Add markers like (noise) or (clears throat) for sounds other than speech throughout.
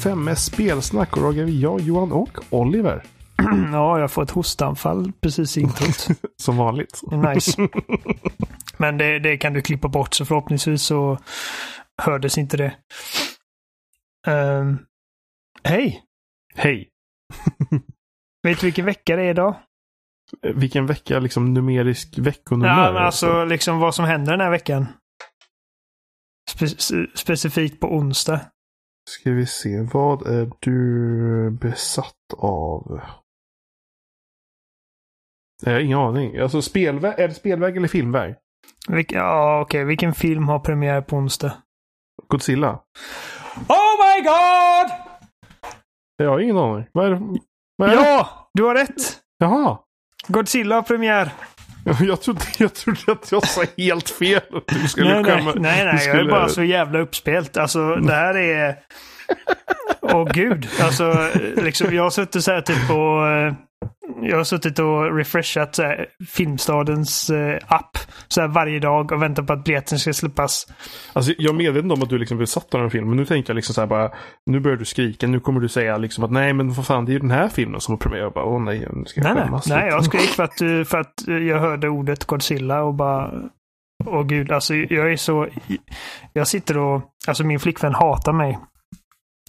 275 med spelsnack och Roger, jag, Johan och Oliver. (clears throat) Ja, jag får ett hostanfall precis i introt. (laughs) Som vanligt. Nice. Men det, det kan du klippa bort så förhoppningsvis så hördes inte det. Ehm, Hej! Hej! (laughs) Vet du vilken vecka det är idag? Vilken vecka, liksom numerisk veckonummer? Ja, men alltså liksom vad som händer den här veckan. Spe specifikt på onsdag. Ska vi se, vad är du besatt av? Jag har ingen aning. Alltså spelväg, är det spelväg eller filmväg? Vilk, ja, okej. Vilken film har premiär på onsdag? Godzilla? Oh my god! Jag har ingen aning. Vad är det? Vad är det? Ja! Du har rätt! Jaha! Godzilla har premiär. (laughs) Jag trodde, jag trodde att jag sa helt fel. Du skulle Nej, nej, komma- nej, nej. du Jag är skulle- bara så jävla uppspelt. Alltså, det här är... Åh gud. Alltså, liksom, jag har suttit så här typ på... Jag har suttit och refreshat så här, Filmstadens eh, app så här varje dag och väntat på att biljetten ska släppas. Alltså, jag är medveten om att du liksom är besatt av den filmen. Men nu tänker jag liksom så här bara. Nu börjar du skrika. Nu kommer du säga liksom att nej men vad fan det är ju den här filmen som har premiär. Jag bara åh nej. Nu ska jag Nej, nej. nej jag skrek (laughs) för att, eh, för att jag hörde ordet Godzilla och bara... Åh gud, alltså jag är så... Jag sitter och... Alltså min flickvän hatar mig.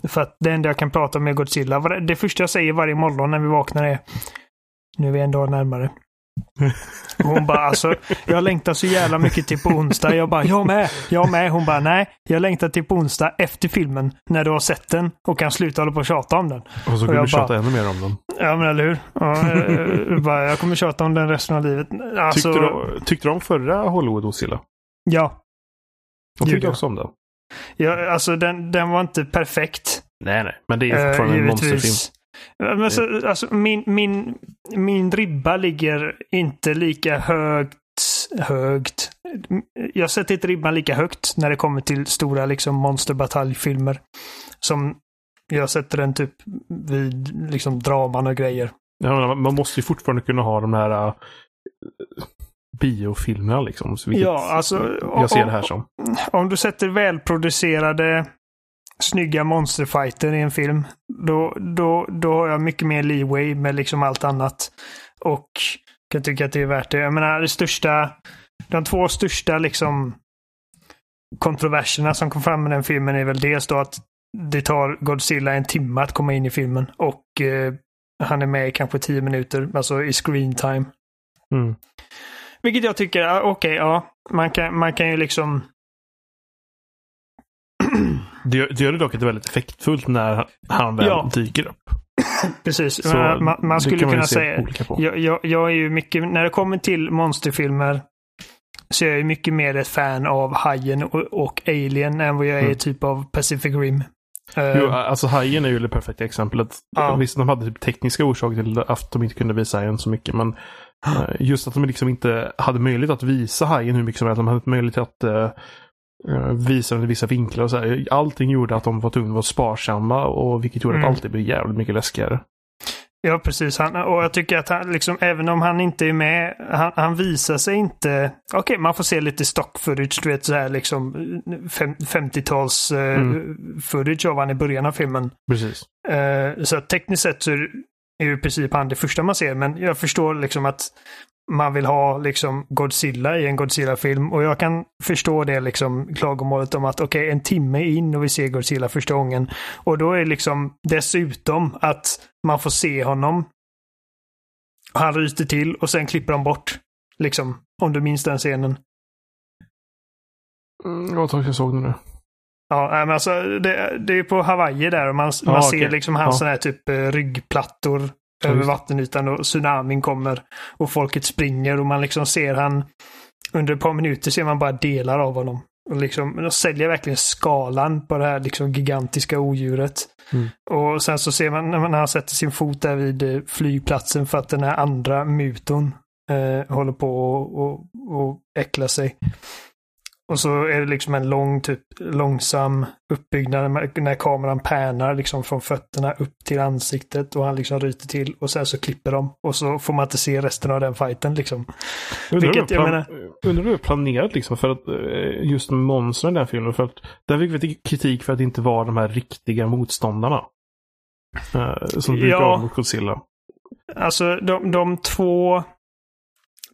För att det enda jag kan prata om är Godzilla. Det första jag säger varje morgon när vi vaknar är... Nu är vi en dag närmare. Och (laughs) Hon bara alltså, jag längtar så jävla mycket till på onsdag. Jag bara, jag med, jag med. Hon bara, nej, jag längtar till på onsdag efter filmen. När du har sett den och kan sluta hålla på och tjata om den. Och så kommer jag du tjata ännu mer om den. Ja, men eller hur? Ja, eh, bara, jag kommer tjata om den resten av livet. Alltså, Tyckte, du, tyckte du om förra Hollywood Godzilla? Ja, Jag tyckte jag. också om den. ja, alltså den, den var inte perfekt. Nej nej. Men det är eh, fortfarande en monsterfilm. Men så, alltså, min, min, min ribba ligger inte lika högt, högt. Jag sätter inte ribban lika högt när det kommer till stora liksom, monsterbataljfilmer. Som jag sätter den typ vid liksom, draman och grejer. Ja, man måste ju fortfarande kunna ha de här uh, biofilmerna liksom. Vilket Ja, alltså, jag ser det här som. om du sätter välproducerade snygga monsterfighter i en film, då, då, då har jag mycket mer leeway med liksom allt annat. Och kan tycka att det är värt det. Jag menar, det största, de två största liksom kontroverserna som kom fram med den filmen är väl dels då att det tar Godzilla en timme att komma in i filmen och eh, han är med i kanske tio minuter, alltså i screen time. Mm. Vilket jag tycker, okej, ja. Man kan, man kan ju liksom... (clears throat) (clears throat) Det, gör, det gör det dock inte väldigt effektfullt när han väl Ja. dyker upp. (laughs) Precis. Så man, man, man skulle man kunna se säga... Jag, jag, jag är ju mycket, när det kommer till monsterfilmer så är jag ju mycket mer ett fan av Hajen och, och Alien än vad jag är Mm. typ av Pacific Rim. Eh, Jo, alltså Hajen är ju det perfekta exemplet. Ja. Visst, de hade typ tekniska orsaker till att de inte kunde visa hajen så mycket. Men (gasps) eh, just att de liksom inte hade möjlighet att visa hajen hur mycket som helst. De hade inte möjlighet att eh, visa den i vissa vinklar och så här. Allting gjorde att de var tvungna att vara sparsamma och vilket gjorde Mm. att allt blev jävligt mycket läskigare. Ja, precis. Han, och jag tycker att han, liksom, även om han inte är med, han, han visar sig inte... Okej, man får se lite stock footage, du vet så här liksom fem, 50-tals eh, Mm. footage av han i början av filmen. Precis. Eh, så tekniskt sett så är är ju i princip han det första man ser, men jag förstår liksom att man vill ha liksom Godzilla i en Godzilla-film och jag kan förstå det liksom klagomålet om att okej, en timme in och vi ser Godzilla första gången och då är liksom dessutom att man får se honom. Han ryter till och sen klipper de bort. Liksom, om du minns den scenen. Mm, jag tror jag såg den nu. Ja, men alltså det, det är på Hawaii där och man, Ja, man ser liksom hans Ja. sådana här typ eh, ryggplattor över just vattenytan och tsunamin kommer och folket springer och man liksom ser han under ett par minuter ser man bara delar av honom. Och liksom, de säljer verkligen skalan på det här liksom gigantiska odjuret. Mm. Och sen så ser man när han sätter sin fot där vid eh, flygplatsen för att den här andra muton eh, håller på och, och, och äckla sig. Och så är det liksom en lång, typ långsam uppbyggnad när kameran pärnar liksom från fötterna upp till ansiktet och han liksom ryter till och sen så klipper de och så får man inte se resten av den fighten liksom. Undrar Vilket, jag menar- undrar du hur planerat liksom för att eh, just monstren i den filmen. För att där fick vi kritik för att det inte var de här riktiga motståndarna. Eh, som dyker Ja. av mot Godzilla. Alltså de, de två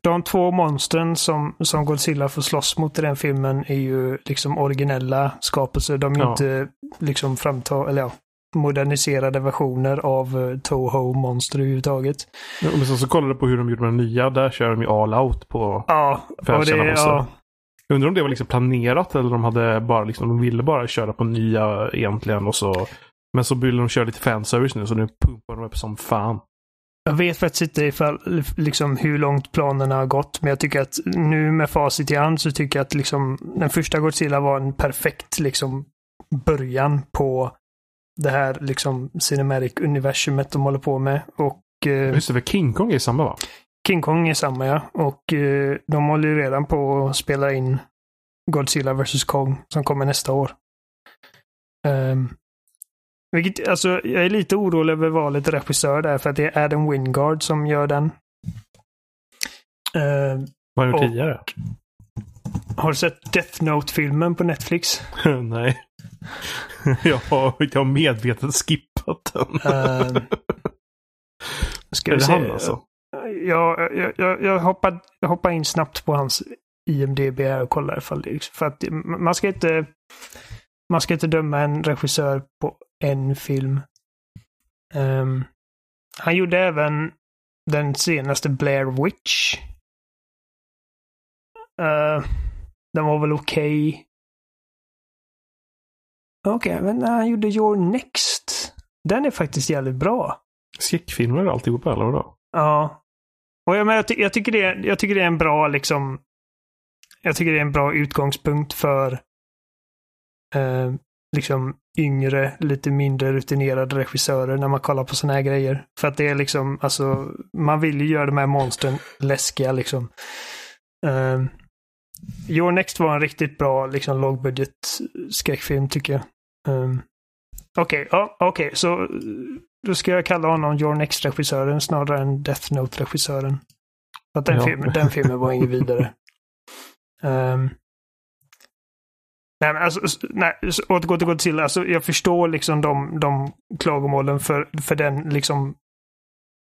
de två monstren som, som Godzilla får slåss mot i den filmen är ju liksom originella skapelser. De är Ja. inte liksom framta eller ja, moderniserade versioner av uh, Toho-monster överhuvudtaget. Ja, Men sen så kollade jag på hur de gjorde med den nya. Där kör de ju all out på Ja, och det, ja, Jag undrar om det var liksom planerat eller de hade bara liksom, de ville bara köra på nya egentligen och så. Men så ville de köra lite fanservice nu så nu pumpar de upp som fan. Jag vet faktiskt inte ifall, liksom, hur långt planerna har gått, men jag tycker att nu med facit i hand så tycker jag att liksom, den första Godzilla var en perfekt liksom, början på det här liksom, cinematic-universumet de håller på med. Och eh, Just det, för King Kong är samma va? King Kong är samma ja. Och eh, de håller ju redan på att spela in Godzilla vs Kong som kommer nästa år. Um, vilket, alltså, jag är lite orolig över valet regissör där för att det är Adam Wingard som gör den. Ehm, Vad har han gjort tidigare? har du sett Death Note-filmen på Netflix? (laughs) Nej. (laughs) jag, har, jag har medvetet skippat den. Ehm, (laughs) ska är det se. han alltså? Jag, jag, jag, jag, hoppar, jag hoppar in snabbt på hans IMDB här och kollar ifall det är... För att det- man ska inte... Man ska inte döma en regissör på en film. Ehm, han gjorde även den senaste Blair Witch. Eh, den var väl okej. Okej, men han gjorde Your Next. Den är faktiskt jävligt bra. Skräckfilmer alltihopa eller vadå? Ja. Och jag, men jag, ty- jag, tycker det, jag tycker det är en bra liksom... Jag tycker det är en bra utgångspunkt för eh, liksom yngre, lite mindre rutinerade regissörer när man kollar på såna här grejer. För att det är liksom, alltså, man vill ju göra de här monstren läskiga liksom. Eh, Your Next var en riktigt bra liksom lågbudget skräckfilm tycker jag. Um, Okej, ja, okej, så eh, då ska jag kalla honom Your Next-regissören snarare än Death Note-regissören. För att den, Ja. filmen, den filmen var inget (laughs) vidare. Um, nej, men alltså, nej, återgå till Godzilla. Alltså, jag förstår liksom de, de klagomålen för, för den liksom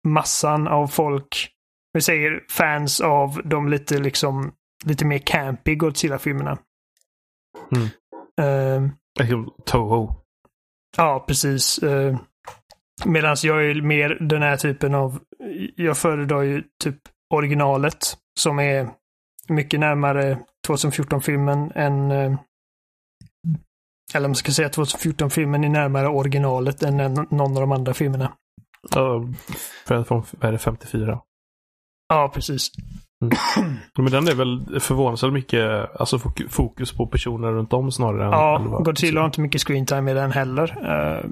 massan av folk. Vi säger fans av de lite liksom lite mer campy Godzilla-filmerna. Mm. Ehm, Liksom Toho. Ja, precis. Uh, Medan jag är mer den här typen av... Jag föredrar ju typ originalet som är mycket närmare 2014-filmen än... eh, eller om man ska säga 2014-filmen är närmare originalet än någon av de andra filmerna. Uh, för, från, vad är det, 54? Ja, precis. Men den är väl förvånansvärt mycket alltså, fok- fokus på personer runt om snarare än... Ja, Godzilla har inte mycket screentime i den heller. Eh,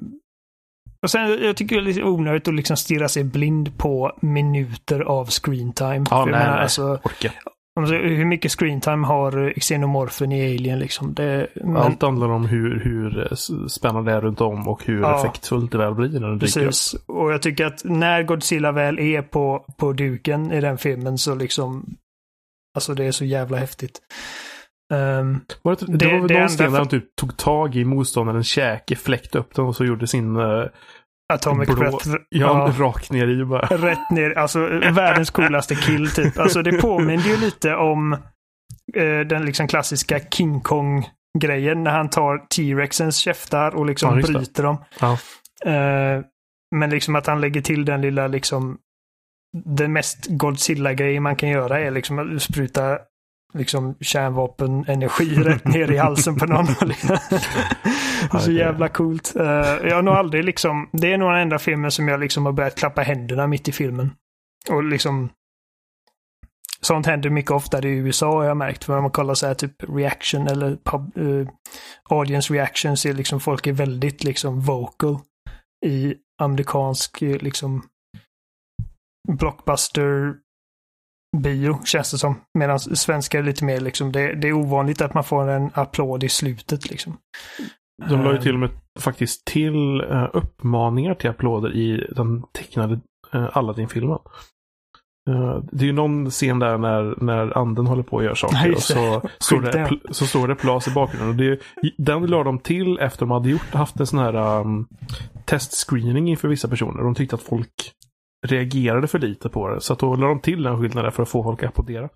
och sen, jag tycker det är lite onödigt att liksom stirra sig blind på minuter av screentime. Ja, nej, menar, nej. Alltså, Orka. Hur mycket screentime har Xenomorphen i Alien liksom? Det, men, Allt handlar om hur, hur eh, spännande det är runt om och hur Ja. effektfullt det väl blir när den dyker precis. Och jag tycker att när Godzilla väl är på, på duken i den filmen så liksom... Alltså det är så jävla häftigt. Ehm, Var det, det, Det- var väl någon scen där de typ tog tag i motståndarens käke, fläkte upp den och så gjorde sin uh, Atomic blå, Breath. ja, rakt ner i bara. (laughs) Rätt ner. Alltså världens coolaste kill typ. Alltså det påminner ju lite om eh, den liksom klassiska King Kong-grejen när han tar T-Rexens käftar och liksom Ja, bryter dem. Ja. Eh, men liksom att han lägger till den lilla liksom den mest Godzilla-grejen man kan göra är liksom att spruta liksom kärnvapenenergi rätt (laughs) ner i halsen på någon. (laughs) så jävla coolt. Eh, jag har nog aldrig liksom, det är nog den enda filmen som jag liksom har börjat klappa händerna mitt i filmen. Och liksom Sånt händer mycket oftare i USA har jag märkt. För om man kollar så här typ reaction eller pub, eh, audience reactions är liksom folk är väldigt liksom vocal i amerikansk eh, liksom blockbuster bio, känns det som. Medan svenska är lite mer liksom, det, det, är ovanligt att man får en applåd i slutet liksom. De la ju till och med faktiskt till uh, uppmaningar till applåder i den tecknade uh, Aladdin-filmen. Det är ju någon scen där när, när anden håller på att göra saker. Nej, och så, står det, så står det Plas i bakgrunden. Och det, den la de till efter de hade gjort, haft en sån här um, testscreening inför vissa personer. De tyckte att folk reagerade för lite på det. Så att då la de till den skillnaden för att få folk att applådera.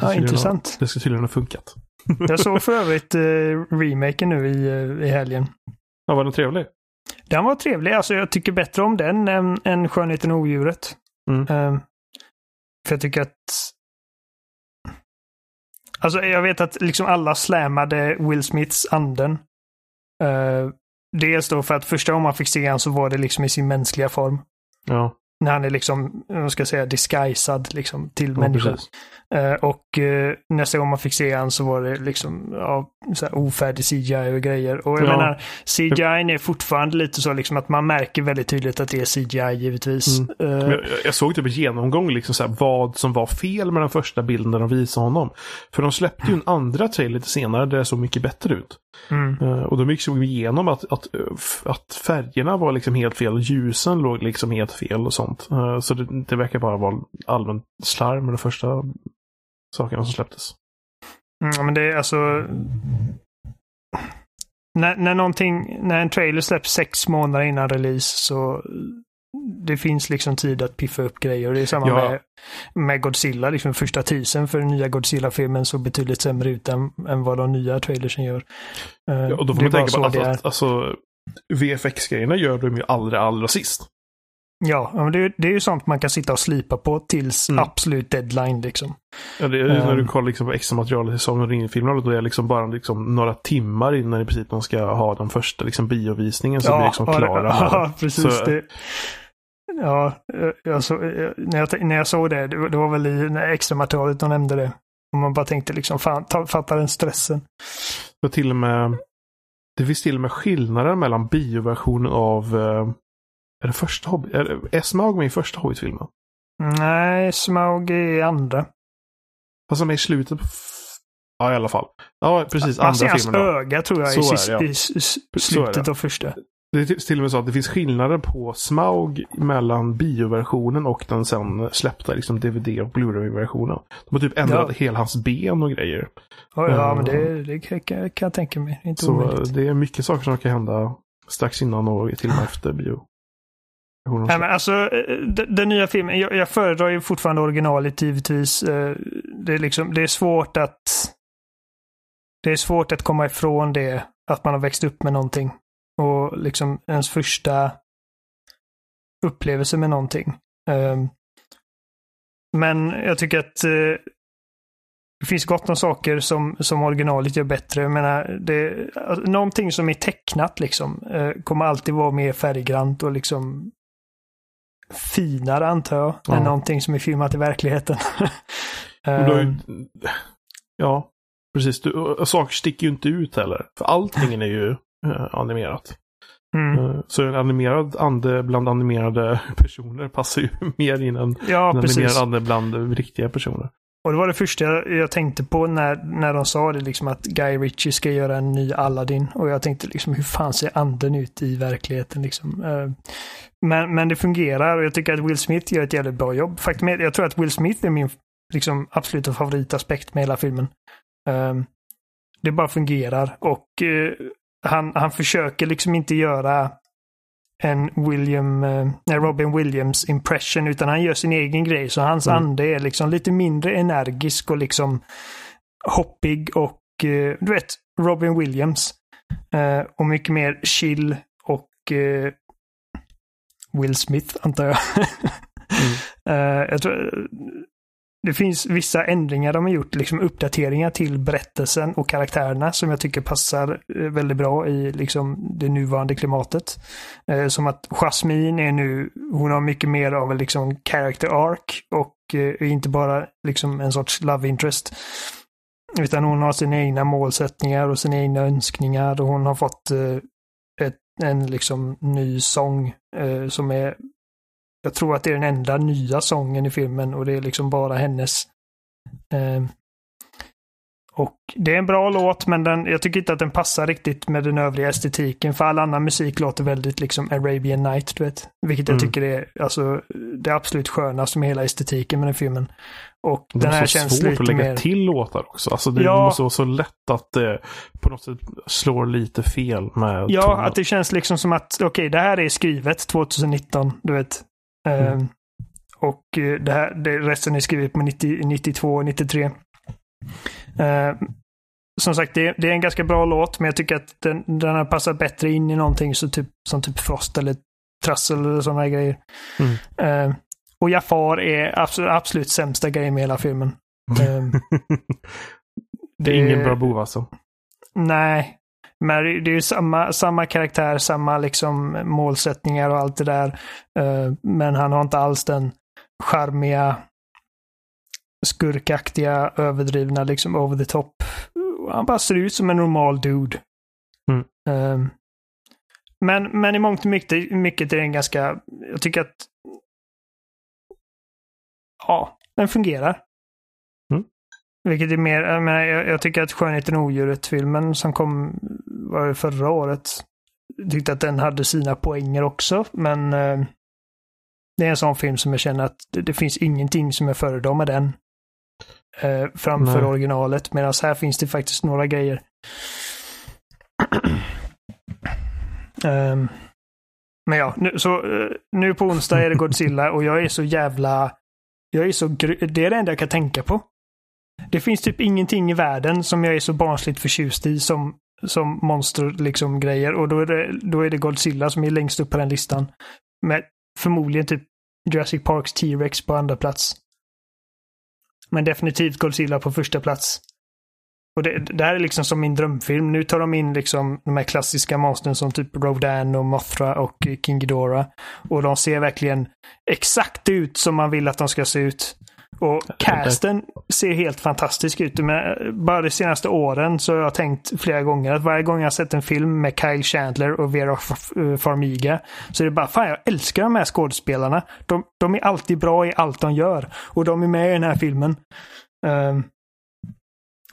Ja, intressant. Ha, det ska tydligen ha funkat. Jag såg för övrigt uh, remaken nu i, uh, i helgen. Ja, var den trevlig? Den var trevlig. Alltså jag tycker bättre om den än, än Skönheten och odjuret. Mm. Uh, för jag tycker att... Alltså jag vet att liksom alla slammade Will Smiths anden. Uh, dels då för att första gången man fick se honom så var det liksom i sin mänskliga form. Ja när han är liksom, vad ska jag säga, disguisad liksom till ja, människor. Uh, och uh, nästa gång man fick se han så var det liksom ja, så här ofärdig CGI och grejer. Och jag ja. menar, CGI är fortfarande lite så liksom att man märker väldigt tydligt att det är CGI givetvis. Mm. Uh, jag, jag, såg typ en genomgång liksom så här, vad som var fel med den första bilden när de visade honom. För de släppte ju en andra trailer lite senare där det såg mycket bättre ut. Mm. och de gick så igenom att, att, att färgerna var liksom helt fel, ljusen låg liksom helt fel och sånt. Så det, det verkar bara vara allmänt slarv med de första sakerna som släpptes. Mm, men det är alltså... När, när någonting, när en trailer släpps sex månader innan release så det finns liksom tid att piffa upp grejer. Det är samma ja. med, med Godzilla. Liksom första teasern för den nya Godzilla-filmen såg betydligt sämre ut än, än vad de nya trailersen gör. Ja, och då får man tänka på att, att alltså, VFX-grejerna gör de ju allra, allra sist. Ja, men det, det är ju sånt man kan sitta och slipa på tills mm. absolut deadline liksom. Ja, det är um, när du kollar liksom på extra material i Sagan om ringen-filmerna. Då är det liksom bara liksom några timmar innan i princip de ska ha den första liksom biovisningen så ja, blir liksom klara. (laughs) Ja, precis. Så, det, ja, jag så, när, jag, när jag såg det, det var väl i extra materialet de nämnde det. Och man bara tänkte liksom, fan, ta, fatta den stressen. Det till och med, det finns till och med skillnader mellan bioversionen av uh, är det första Hobbit? Är, är Smaug med i första Hobbit-filmen? Nej, Smaug är i andra. Fast som är i slutet på... Ja, i alla fall. Ja, precis. Man andra filmen. hans öga tror jag i, det, ja. i slutet av första. Det är till och med så att det finns skillnader på Smaug mellan bioversionen och den sen släppta liksom DVD och Blu-ray-versionen. De har typ ändrat ja. hela hans ben och grejer. Ja, ja uh, men det, det kan, kan, jag tänka mig. Inte så omöjligt. det är mycket saker som kan hända strax innan och till och med efter bio. Nej, men alltså, eh, den, den nya filmen, jag, jag föredrar ju fortfarande originalet givetvis. Eh, det är, liksom, det är svårt att... Det är svårt att komma ifrån det, att man har växt upp med någonting. Och liksom ens första upplevelse med någonting. Ehm, men jag tycker att eh, det finns gott om saker som, som originalet gör bättre. Jag menar, det, alltså, någonting som är tecknat liksom, kommer alltid vara mer färggrant och liksom finare antar jag, ja. än någonting som är filmat i verkligheten. (laughs) ju, ehm. ja, precis. Du, saker sticker ju inte ut heller. För allting är ju uh, animerat. Mm. Uh, så en animerad ande bland animerade (laughs) personer passar ju (laughs) mer in än ja, en animerad ande bland riktiga personer. Och det var det första jag tänkte på när, när de sa det, liksom att Guy Ritchie ska göra en ny Aladdin. Och jag tänkte liksom, hur fan ser anden ut i verkligheten liksom? Eh, men, men det fungerar och jag tycker att Will Smith gör ett jävligt bra jobb. Faktum är, jag tror att Will Smith är min liksom, absoluta favoritaspekt med hela filmen. Eh, det bara fungerar och eh, han, han försöker liksom inte göra en William, uh, Robin Williams impression utan han gör sin egen grej. Så hans mm. ande är liksom lite mindre energisk och liksom hoppig och uh, du vet, Robin Williams. Uh, och mycket mer chill och Will Smith, antar jag. mm. uh, (laughs) jag tror, det finns vissa ändringar de har gjort, liksom uppdateringar till berättelsen och karaktärerna som jag tycker passar eh, väldigt bra i liksom det nuvarande klimatet. Eh, som att Jasmine är nu, hon har mycket mer av en liksom character arc och eh, inte bara liksom en sorts love interest. Utan hon har sina egna målsättningar och sina egna önskningar och hon har fått eh, ett, en liksom ny sång eh, som är jag tror att det är den enda nya sången i filmen och det är liksom bara hennes Eh, och det är en bra låt, men den, jag tycker inte att den passar riktigt med den övriga estetiken. För all annan musik låter väldigt liksom Arabian Night, du vet. Vilket jag Mm. tycker är alltså, det absolut skönaste med hela estetiken med den filmen. Och Det den här måste vara känns svårt att lite lägga mer... till låtar också. Alltså det Ja. måste vara så lätt att det på något sätt slår lite fel med Ja, tonen. att det känns liksom som att okej, det här är skrivet 2019, du vet. Mm. Ehm, och eh, det här, det, resten är skrivet på 90, 92, 93. Ehm, som sagt, det, det är en ganska bra låt, men jag tycker att den, den har passat bättre in i någonting så typ, som typ Frost eller Trassel eller sådana grejer. Mm. Ehm, och Jafar är absolut, absolut sämsta grejen med hela filmen. Ehm, (laughs) det är ingen bra bov alltså. Nej. Men det är ju samma, samma karaktär, samma liksom målsättningar och allt det där. Eh, Men han har inte alls den charmiga, skurkaktiga, överdrivna, liksom over the top. Han bara ser ut som en normal dude. Mm. Eh, Men, men i mångt och mycket, mycket är den ganska, jag tycker att ja, den fungerar. Mm. Vilket är mer, jag, menar, jag, jag tycker att Skönheten och odjuret-filmen som kom var det förra året, tyckte att den hade sina poänger också, men eh, det är en sån film som jag känner att det, det finns ingenting som jag föredrar med den eh, framför Nej. originalet, medan här finns det faktiskt några grejer. (clears throat) Ehm, men ja, nu, så, eh, nu på onsdag är det Godzilla och jag är så jävla... Jag är så Det är det enda jag kan tänka på. Det finns typ ingenting i världen som jag är så barnsligt förtjust i som, som monster liksom grejer och då är, det, då är det Godzilla som är längst upp på den listan. Med förmodligen typ Jurassic Parks T-Rex på andra plats. Men definitivt Godzilla på första plats. Och det, det här är liksom som min drömfilm. Nu tar de in liksom de här klassiska monstren som typ Rodan och Mothra och King Ghidorah. Och de ser verkligen exakt ut som man vill att de ska se ut. Och casten ser helt fantastisk ut. Men bara de senaste åren så har jag tänkt flera gånger att varje gång jag sett en film med Kyle Chandler och Vera eh, Farmiga så är det bara fan jag älskar de här skådespelarna. De, de är alltid bra i allt de gör. Och de är med i den här filmen. Ehm,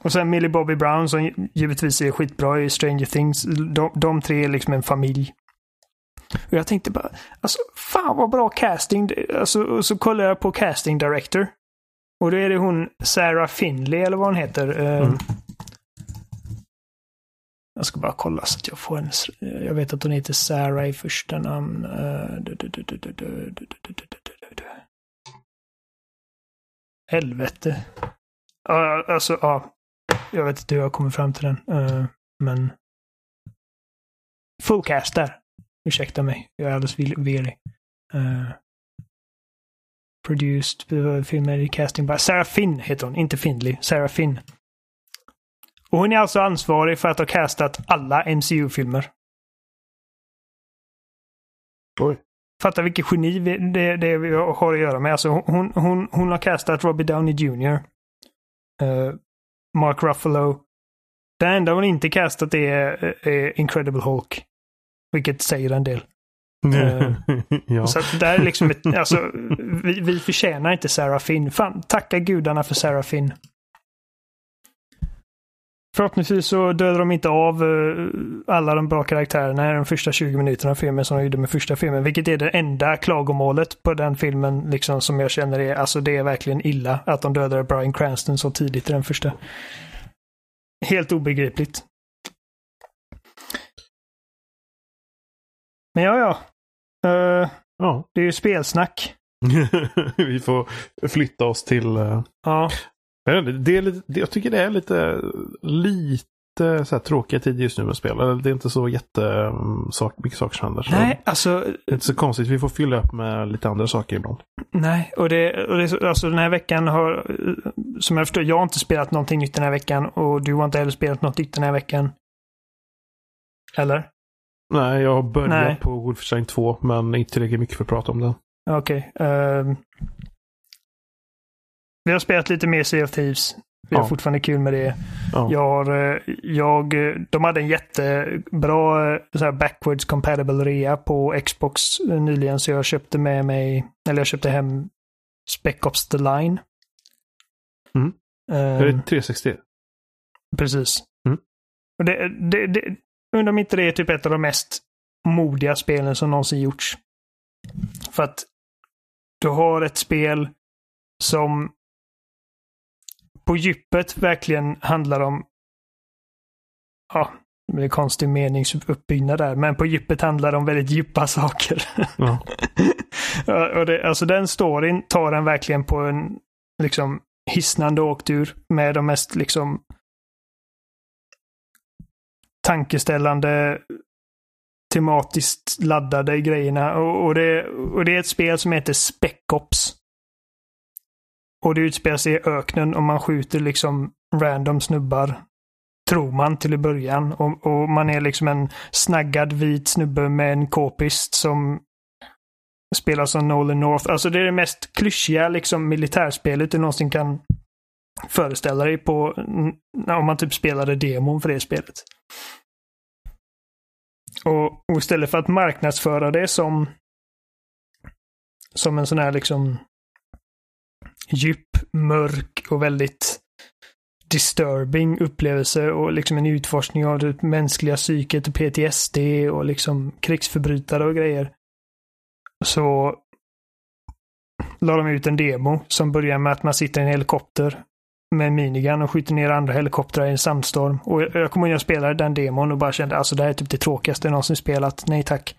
och sen Millie Bobby Brown som givetvis är skitbra i Stranger Things. De, de tre är liksom en familj. Och jag tänkte bara, alltså fan vad bra casting. Alltså, och så kollar jag på casting director. Och då är det hon Sarah Finley eller vad hon heter. Mm. Jag ska bara kolla så att jag får en... Jag vet att hon heter Sarah i första namn. Helvete. Alltså, ja. Jag vet inte hur jag kommer fram till den. Men... Full cast där. Ursäkta mig. Jag är alldeles virrig produced, uh, filmer i casting by Sarah Finn heter hon, inte Findley. Sarah Finn. Och hon är alltså ansvarig för att ha castat alla MCU-filmer. Oj. Fatta vilket geni vi, det, det vi har att göra med. Alltså hon, hon, hon har castat Robbie Downey Jr. eh, Mark Ruffalo. Det enda hon inte castat är, är Incredible Hulk. Vilket säger en del. Eh, (laughs) ja. Så att det här är liksom ett, alltså, vi, vi förtjänar inte Sarah Finn. Fan, tacka gudarna för Sarah Finn. Förhoppningsvis så dödar de inte av eh, alla de bra karaktärerna i de första 20 minuterna av filmen som de gjorde med första filmen. Vilket är det enda klagomålet på den filmen liksom som jag känner är, alltså det är verkligen illa att de dödade Bryan Cranston så tidigt i den första. Helt obegripligt. Men ja, ja. Eh, ja. det är ju spelsnack. (laughs) Vi får flytta oss till... eh, Ja. Det är lite, jag tycker det är lite, lite så här tråkiga tider just nu med spel. Det är inte så jätte, mm, sak, mycket saker som händer. Nej, alltså. Det är inte så konstigt. Vi får fylla upp med lite andra saker ibland. Nej, och det, och det alltså den här veckan har, eh, som jag förstår, jag har inte spelat någonting nytt den här veckan och du har inte heller spelat något nytt den här veckan. Eller? Nej, jag har börjat Nej. på Wolfenstein 2, men inte tillräckligt mycket för att prata om det. Okej. ehm. vi har spelat lite mer Sea of Thieves. Vi har Ja. fortfarande kul med det. Ja. Jag har, eh, jag, eh, de hade en jättebra eh, så här backwards compatible rea på Xbox nyligen så jag köpte med mig, eller jag köpte hem Spec Ops The Line. Mm. Är det Um, 360? precis. Mm. Och det, det, undrar om inte det är typ ett av de mest modiga spelen som någonsin gjorts. För att du har ett spel som på djupet verkligen handlar om ja, det är konstig meningsuppbyggnad där, men på djupet handlar det om väldigt djupa (laughs) saker. (laughs) Ja, och det, alltså den storyn tar den verkligen på en liksom hisnande åktur med de mest liksom tankeställande tematiskt laddade grejerna. Och, och, det, och det är ett spel som heter Spec Ops. Och det utspelar sig i öknen och man skjuter liksom random snubbar. Tror man till i början. Och, och man är liksom en snaggad vit snubbe med en k-pist som spelar som Nolan North. Alltså det är det mest klyschiga liksom militärspelet du någonsin kan föreställa dig på om man typ spelade demon för det spelet. Och, och istället för att marknadsföra det som som en sån här liksom djup, mörk och väldigt disturbing upplevelse och liksom en utforskning av det mänskliga psyket och PTSD och liksom krigsförbrytare och grejer. Så la de ut en demo som börjar med att man sitter i en helikopter med minigun och skjuter ner andra helikoptrar i en sandstorm. Och jag kommer ihåg att jag spelade den demon och bara kände alltså det här är typ det tråkigaste jag någonsin spelat. Nej tack.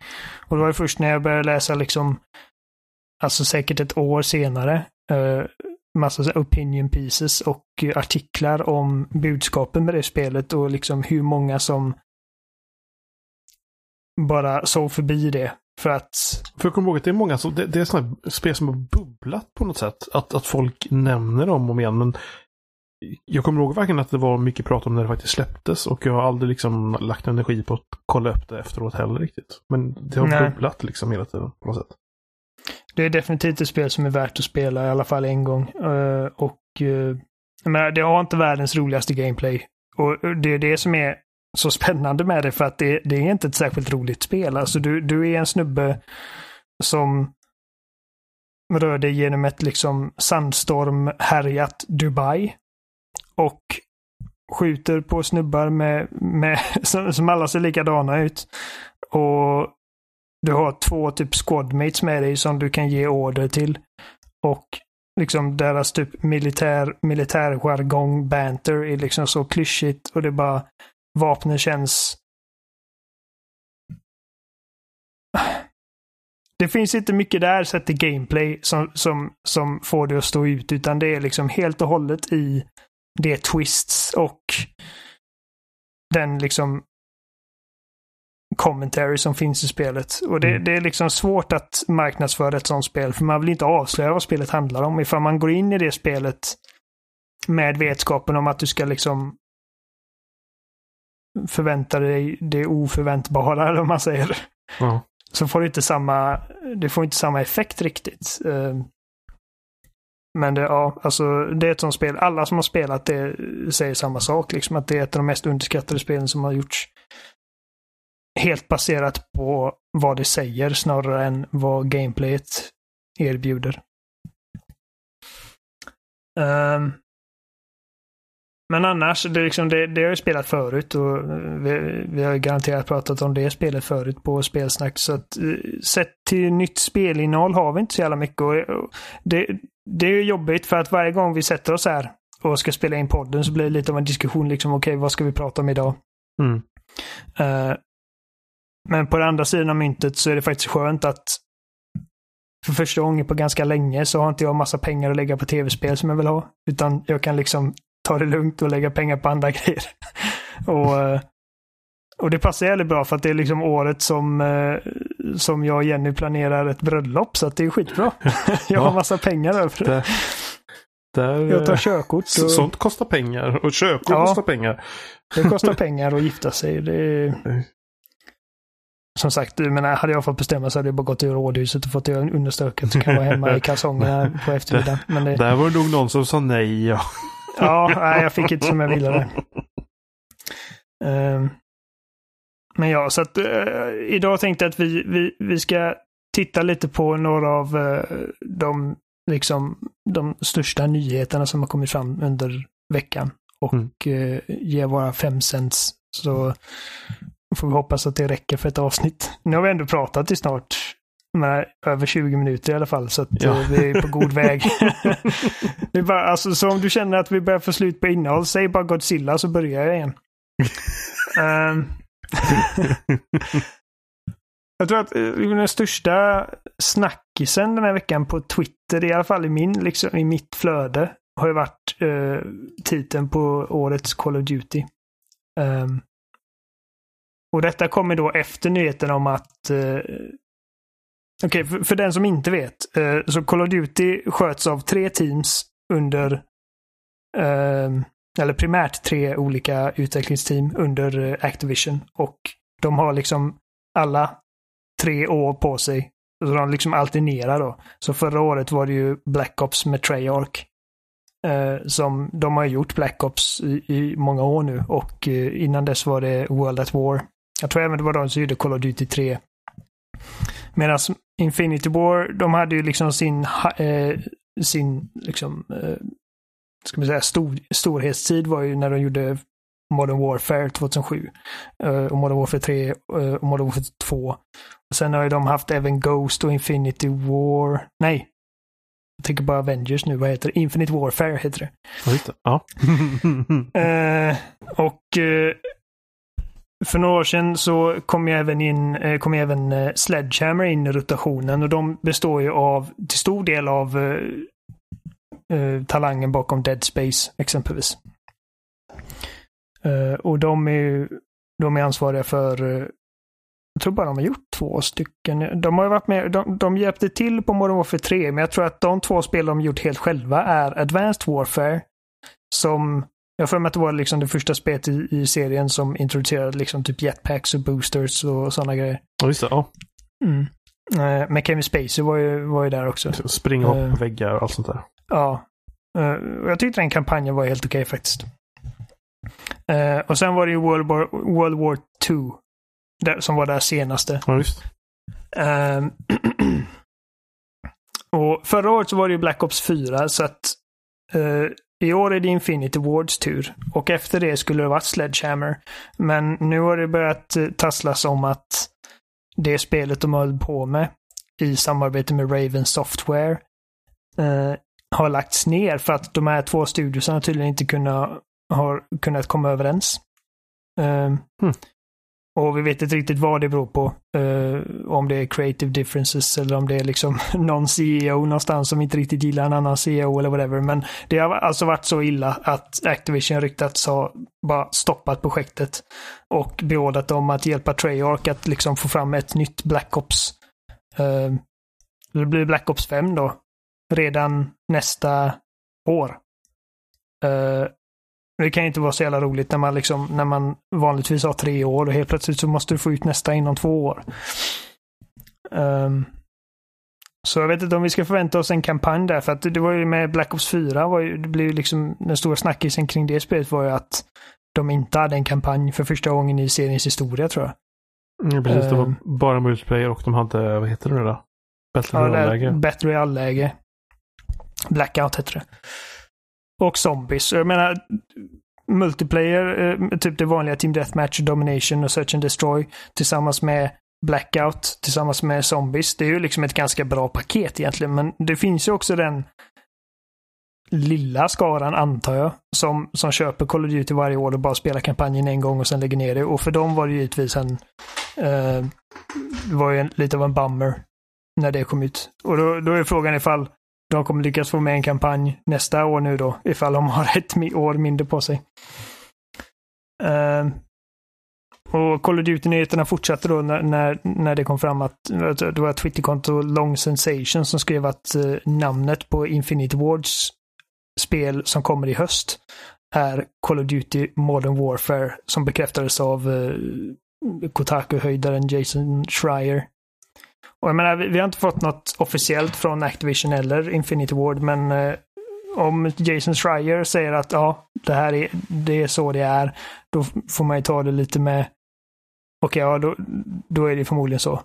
Och det var först när jag började läsa liksom, alltså säkert ett år senare, eh, massa så opinion pieces och artiklar om budskapen med det spelet och liksom hur många som bara såg förbi det. För att... För jag kommer ihåg att det är många som, det, det är sådana spel som har bubblat på något sätt. Att, att folk nämner dem om och igen. Men jag kommer ihåg verkligen att det var mycket prat om när det faktiskt släpptes. Och jag har aldrig liksom lagt energi på att kolla upp det efteråt heller riktigt. Men det har Nej. bubblat liksom hela tiden på något sätt. Det är definitivt ett spel som är värt att spela i alla fall en gång. Eh, och uh, men det har inte världens roligaste gameplay. Och det är det som är så spännande med det för att det, det är inte ett särskilt roligt spel. Alltså du, du är en snubbe som rör dig genom ett liksom sandstormhärjat Dubai. Och skjuter på snubbar med, med, (laughs) som, som alla ser likadana ut. Och du har två typ squadmates med dig som du kan ge order till. Och liksom deras typ militär, militärjargong, banter, är liksom så klyschigt och det bara vapnen känns... Det finns inte mycket där sett till gameplay som, som, som får det att stå ut, utan det är liksom helt och hållet i det twists och den liksom commentary som finns i spelet. Och det, Mm. det är liksom svårt att marknadsföra ett sånt spel, för man vill inte avslöja vad spelet handlar om. Ifall man går in i det spelet med vetskapen om att du ska liksom förvänta dig det oförväntbara, (laughs) eller vad man säger. Ja. Så får det inte samma, det får inte samma effekt riktigt. Men det, ja, alltså det är ett sånt spel. Alla som har spelat det säger samma sak, liksom att det är ett av de mest underskattade spelen som har gjorts. Helt baserat på vad det säger snarare än vad gameplayet erbjuder. Um, men annars, det, liksom, det, det har jag spelat förut och eh, vi, vi har garanterat pratat om det spelet förut på spelsnack. Så att eh, sett till nytt spelinnehåll har vi inte så jävla mycket. Och eh, det, det är ju jobbigt för att varje gång vi sätter oss här och ska spela in podden så blir det lite av en diskussion. liksom Okej, vad ska vi prata om idag? Mm. Eh, men på den andra sidan av myntet så är det faktiskt skönt att för första gången på ganska länge så har inte jag massa pengar att lägga på tv-spel som jag vill ha. Utan jag kan liksom ta det lugnt och lägga pengar på andra (laughs) grejer. och, eh, och det passar jävligt bra för att det är liksom året som, eh, som jag och Jenny planerar ett bröllop. Så att det är skitbra. (laughs) jag har massa pengar över. Där, där, Jag tar eh, körkort. Och Sånt kostar pengar. Och körkort Ja. kostar pengar. det kostar pengar att gifta sig. Det. (laughs) Som sagt, menar, hade jag fått bestämma så hade jag bara gått till rådhuset och fått det understökat. Så kan jag vara hemma i (laughs) kalsongerna på eftermiddagen. Men det, Där var det nog någon som sa nej. Ja. Ja, nej, jag fick inte som jag ville där. Ehm, men ja, så att eh, idag tänkte jag att vi, vi, vi ska titta lite på några av eh, de, liksom, de största nyheterna som har kommit fram under veckan och Mm. eh, ge våra fem cents. Så får vi hoppas att det räcker för ett avsnitt. Nu har vi ändå pratat i snart men, över 20 minuter i alla fall, så att, Ja. eh, vi är på god väg. (laughs) (laughs) det är bara, alltså, så om du känner att vi börjar få slut på innehåll, säg bara Godzilla så börjar jag igen. (laughs) Ehm, jag tror att eh, den största snackisen den här veckan på Twitter, i alla fall i, min, liksom, i mitt flöde, har ju varit eh, titeln på årets Call of Duty. Um, och detta kommer då efter nyheten om att eh, Okej, för, för den som inte vet. Eh, så Call of Duty sköts av tre teams under eh, eller primärt tre olika utvecklingsteam under eh, Activision. Och de har liksom alla tre år på sig. Så de liksom alternerar då. Så förra året var det ju Black Ops med Treyarch. Eh, som de har gjort Black Ops i, i många år nu och eh, innan dess var det World at War. Jag tror även det var de som gjorde Call of Duty 3. Medan Infinity War, de hade ju liksom sin, eh, sin liksom, eh, ska man säga, stor, storhetstid var ju när de gjorde Modern Warfare 2007. eh, och Modern Warfare 3 eh, och Modern Warfare 2. Och sen har ju de haft även Ghost och Infinity War. Nej. Jag tänker bara Avengers nu. Vad heter det? Infinite Warfare heter det. Ja. (laughs) (laughs) Eh, och eh, för några år sedan så kom ju även, in, eh, kom ju även eh, Sledgehammer in i rotationen och de består ju av till stor del av eh, talangen bakom Dead Space exempelvis. Eh, och de är de är ansvariga för eh, jag tror bara de har gjort två stycken. De har varit med, de, de hjälpte till på Modern Warfare 3, men jag tror att de två spel de gjort helt själva är Advanced Warfare, som jag för mig att det var liksom det första spelet i, i serien som introducerade liksom typ jetpacks och boosters och sådana grejer. Ja, just det. Ja. Mm. Eh, Men Kevin Spacey var ju, var ju där också. Springa och hoppa Eh. väggar och allt sånt där. Ja. Eh, Jag tyckte den kampanjen var helt okej faktiskt. Eh, Och sen var det ju World War, World War 2. Där, som var det senaste. Ja, just. Ehm, (clears throat) och förra året så var det ju Black Ops 4 så att eh, i år är det Infinity Wards tur. Och efter det skulle det varit Sledgehammer. Men nu har det börjat tasslas om att det spelet de höll på med i samarbete med Raven Software eh, har lagts ner för att de här två studiosarna tydligen inte kunna, har kunnat komma överens. Ehm, Hmm. Och vi vet inte riktigt vad det beror på. Eh, om det är creative differences eller om det är liksom (laughs) någon CEO någonstans som inte riktigt gillar en annan CEO eller whatever. Men det har alltså varit så illa att Activision ryktats ha bara stoppat projektet och beordrat dem att hjälpa Treyarch att liksom få fram ett nytt Black Ops. Eh, det blir Black Ops 5 då. Redan nästa år. Eh, det kan inte vara så jävla roligt när man, liksom, när man vanligtvis har tre år och helt plötsligt så måste du få ut nästa inom två år. Ehm, så jag vet inte om vi ska förvänta oss en kampanj där, för att det var ju med Black Ops 4, var ju, det blev liksom, den stora snackisen kring det spelet var ju att de inte hade en kampanj för första gången i seriens historia tror jag. Mm, precis, det var Ehm. bara multiplayer och de hade, vad heter det nu då? Battle Ja, Royale-läge. Battle Royale-läge. Blackout heter det. Och zombies. Jag menar, multiplayer, eh, typ det vanliga Team Deathmatch, Domination och Search and Destroy tillsammans med Blackout, tillsammans med zombies. Det är ju liksom ett ganska bra paket egentligen, men det finns ju också den lilla skaran, antar jag, som, som köper Call of Duty varje år och bara spelar kampanjen en gång och sen lägger ner det. Och för dem var det givetvis en... Eh, det var ju en, lite av en bummer när det kom ut. Och då, då är frågan ifall de kommer lyckas få med en kampanj nästa år nu då, ifall de har (laughs) ett år mindre på sig. Uh, och Call of Duty-nyheterna fortsatte då när, när, när det kom fram att det var ett Twitterkonto Long Sensation som skrev att uh, namnet på Infinite Wards spel som kommer i höst är Call of Duty Modern Warfare som bekräftades av uh, Kotaku-höjdaren Jason Schreier. Och jag menar, vi, vi har inte fått något officiellt från Activision eller Infinity Ward, men eh, om Jason Schreier säger att ja, det här är, det är så det är, då får man ju ta det lite med, okej, ja, då, då är det förmodligen så.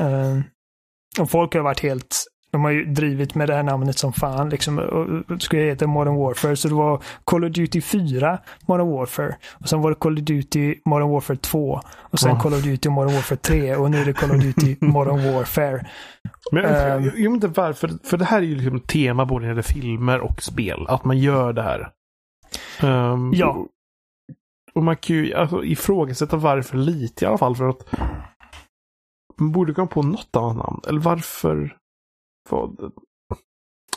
Eh, och folk har varit helt, de har ju drivit med det här namnet som fan. Liksom, och skulle heta Modern Warfare. Så det var Call of Duty 4 Modern Warfare. Och sen var det Call of Duty Modern Warfare 2. Och sen Ja. Call of Duty Modern Warfare 3. Och nu är det Call of Duty (laughs) Modern Warfare. Men jag, Ehm. jag, vet inte varför, för det här är ju liksom tema både när det gäller filmer och spel. Att man gör det här. Ehm, Ja. Och, och man kan ju alltså, ifrågasätta varför lite i alla fall. För att man borde komma på något annat namn. Eller varför? För,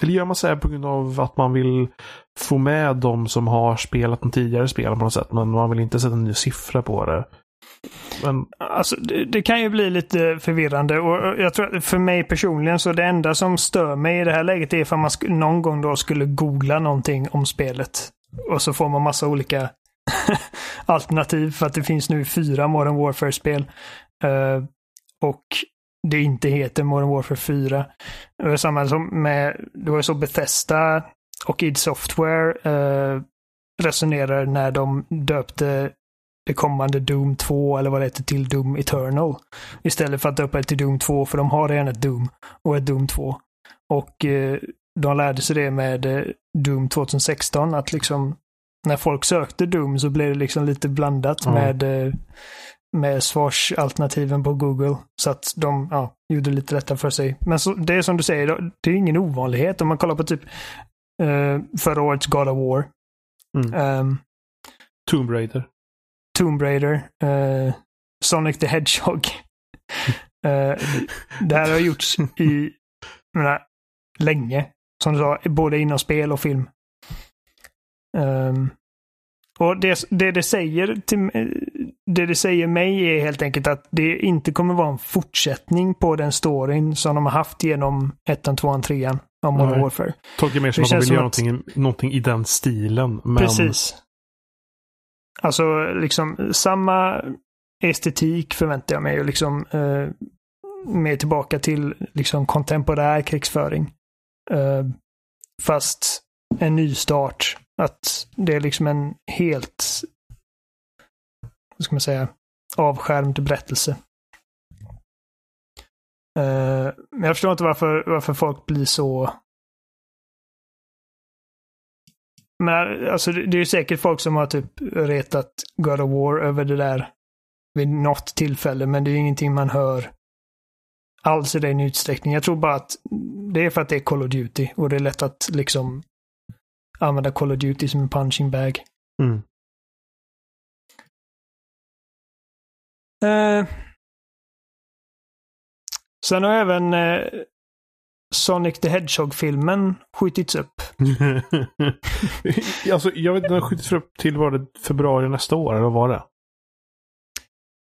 eller gör man så här på grund av att man vill få med de som har spelat de tidigare spelen på något sätt. Men man vill inte sätta en ny siffra på det. Men Alltså, det, det kan ju bli lite förvirrande och jag tror att för mig personligen så det enda som stör mig i det här läget är ifall man sk- någon gång då skulle googla någonting om spelet. Och så får man massa olika (laughs) alternativ för att det finns nu fyra Modern Warfare-spel. Uh, och det inte heter Modern Warfare 4. Det var samma som med, det var så Bethesda och id Software eh, resonerar när de döpte det kommande Doom 2 eller vad det heter till Doom Eternal. Istället för att döpa det till Doom 2 för de har redan ett Doom och ett Doom 2. Och eh, de lärde sig det med eh, Doom 2016 att liksom när folk sökte Doom så blev det liksom lite blandat Ja. med eh, med svarsalternativen på Google. Så att de ja, gjorde lite lättare för sig. Men så, det är som du säger, det är ingen ovanlighet. Om man kollar på typ eh, förra årets God of War. Mm. ehm, Tomb Raider. Tomb Raider, eh, Sonic the Hedgehog. (laughs) eh, det här har gjorts i menar, länge. Som du sa, både inom spel och film. Ehm, och det, det det säger till det det säger mig är helt enkelt att det inte kommer vara en fortsättning på den storyn som de har haft genom ettan, tvåan, trean av Modern Nej. Warfare. Tolkar mer som Det att de vill göra att- någonting, någonting i den stilen. Men... Precis. Alltså liksom samma estetik förväntar jag mig liksom eh, mer tillbaka till liksom kontemporär krigsföring. Eh, fast en ny start. Att det är liksom en helt, vad ska man säga, avskärmd berättelse. Uh, men jag förstår inte varför, varför folk blir så Men alltså det är ju säkert folk som har typ retat God of War över det där vid något tillfälle, men det är ingenting man hör alls i den utsträckning. Jag tror bara att det är för att det är Call of Duty och det är lätt att liksom använda Call of Duty som en punching bag. Mm. Eh, sen har även eh, Sonic the Hedgehog-filmen skjutits upp. (laughs) alltså, jag vet inte, den skjutits upp till var det februari nästa år, eller vad var det?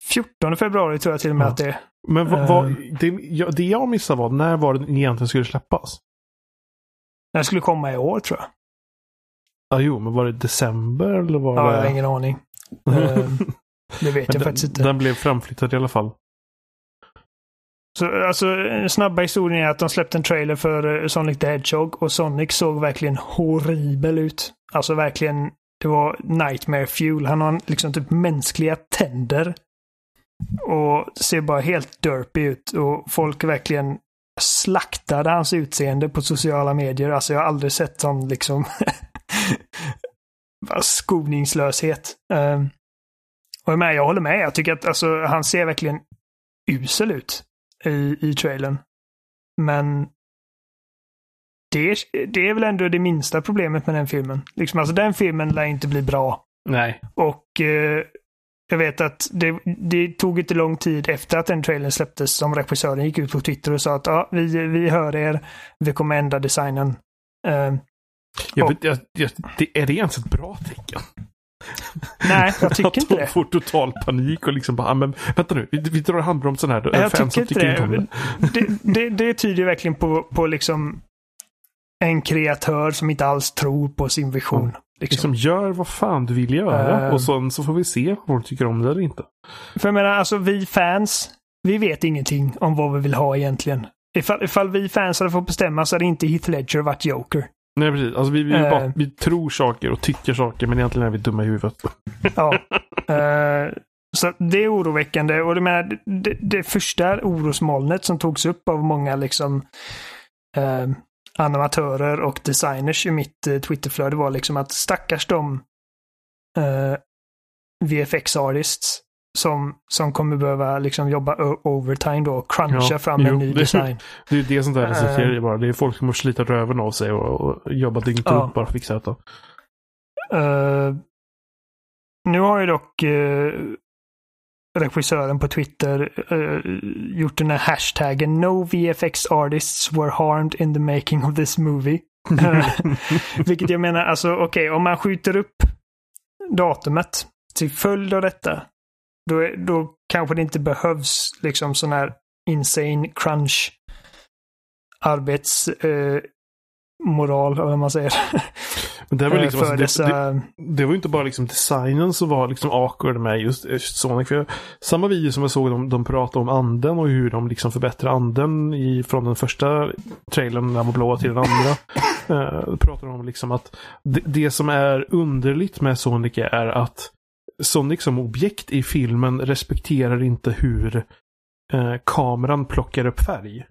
14 februari tror jag till och med Ja. att det är. Men vad, vad, Ehm. det, jag, det jag missade var, när var den egentligen skulle släppas? Den skulle komma i år tror jag. Ja, jo, men var det december eller var Ja, det... jag har ingen aning. (laughs) Ehm, det vet Men jag den, faktiskt inte. Den blev framflyttad i alla fall. Så, alltså, den snabba historien är att de släppte en trailer för eh, Sonic the Hedgehog och Sonic såg verkligen horribel ut. Alltså verkligen, det var nightmare fuel. Han har liksom typ mänskliga tänder. Och ser bara helt derpy ut och folk verkligen slaktade hans utseende på sociala medier. Alltså jag har aldrig sett sån liksom (laughs) skoningslöshet. Um, och jag, med, jag håller med. Jag tycker att alltså, han ser verkligen usel ut i, i trailern. Men det är, det är väl ändå det minsta problemet med den filmen. Liksom, alltså den filmen lär inte bli bra. Nej. Och eh, jag vet att det, det tog inte lång tid efter att den trailern släpptes som regissören gick ut på Twitter och sa att ja, vi, vi hör er, vi kommer ändra designen. Eh, Och- jag, jag, det, är det ens ett bra tecken? Nej, jag (laughs) tycker inte de det. får total panik och liksom bara, "Ah, men vänta nu, vi, drar handbromsen här. Jag Fansen tycker inte om det. Det, det. Det tyder verkligen på, på liksom en kreatör som inte alls tror på sin vision. Liksom. Liksom, gör vad fan du vill göra Eh. och sen så får vi se om folk tycker om det eller inte. För jag menar, alltså vi fans, vi vet ingenting om vad vi vill ha egentligen. Ifall, ifall vi fans hade fått bestämma så hade inte Heath Ledger varit Joker. Nej, precis. Alltså, vi, vi, Eh. bara, vi tror saker och tycker saker, men egentligen är vi dumma i huvudet. Ja. (laughs) Eh, så det är oroväckande och det, menar, det, det första orosmolnet som togs upp av många liksom eh, animatörer och designers i mitt eh, Twitterflöde var liksom att stackars de eh, VFX artists som, som kommer behöva liksom jobba overtime då och cruncha Ja, fram en jo, ny det- design. (laughs) Det är det sånt där Eh. resulterar i bara. Det är folk som måste slita röven av sig och, och jobba dygnet Ja. runt bara för att fixa detta. Eh, nu har ju dock eh, regissören på Twitter eh, gjort den här hashtaggen No VFX artists were harmed in the making of this movie. (laughs) (laughs) Vilket jag menar, alltså okej, om man skjuter upp datumet till följd av detta, då, är, då kanske det inte behövs liksom sån här insane crunch arbets eh, eller vad man säger. Men det, väl (laughs) eh, liksom, alltså, det, dessa... det, det var ju inte bara liksom designen som var liksom awkward med just, just Sonic. För jag, samma video som jag såg, de, de pratade om anden och hur de liksom förbättrar anden i, från den första trailern, när den var blå, till den andra. (laughs) Eh, då pratar de om liksom att det, det som är underligt med Sonic är att Sonic som liksom objekt i filmen respekterar inte hur eh, kameran plockar upp färg.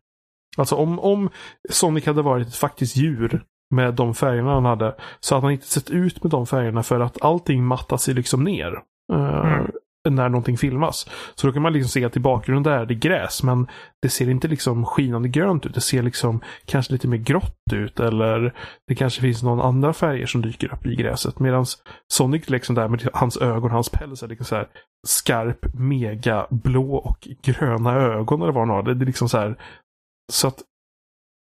Alltså om, om Sonic hade varit ett faktiskt djur med de färgerna han hade så hade han inte sett ut med de färgerna för att allting mattas sig liksom ner. eh, Mm. När någonting filmas. Så då kan man liksom se att i bakgrunden där är det gräs men det ser inte liksom skinande grönt ut. Det ser liksom kanske lite mer grått ut eller det kanske finns någon andra färger som dyker upp i gräset. Medan Sonic liksom där med hans ögon, hans päls är liksom så här skarp, mega blå och gröna ögon eller vad han har. Det, är liksom så här så att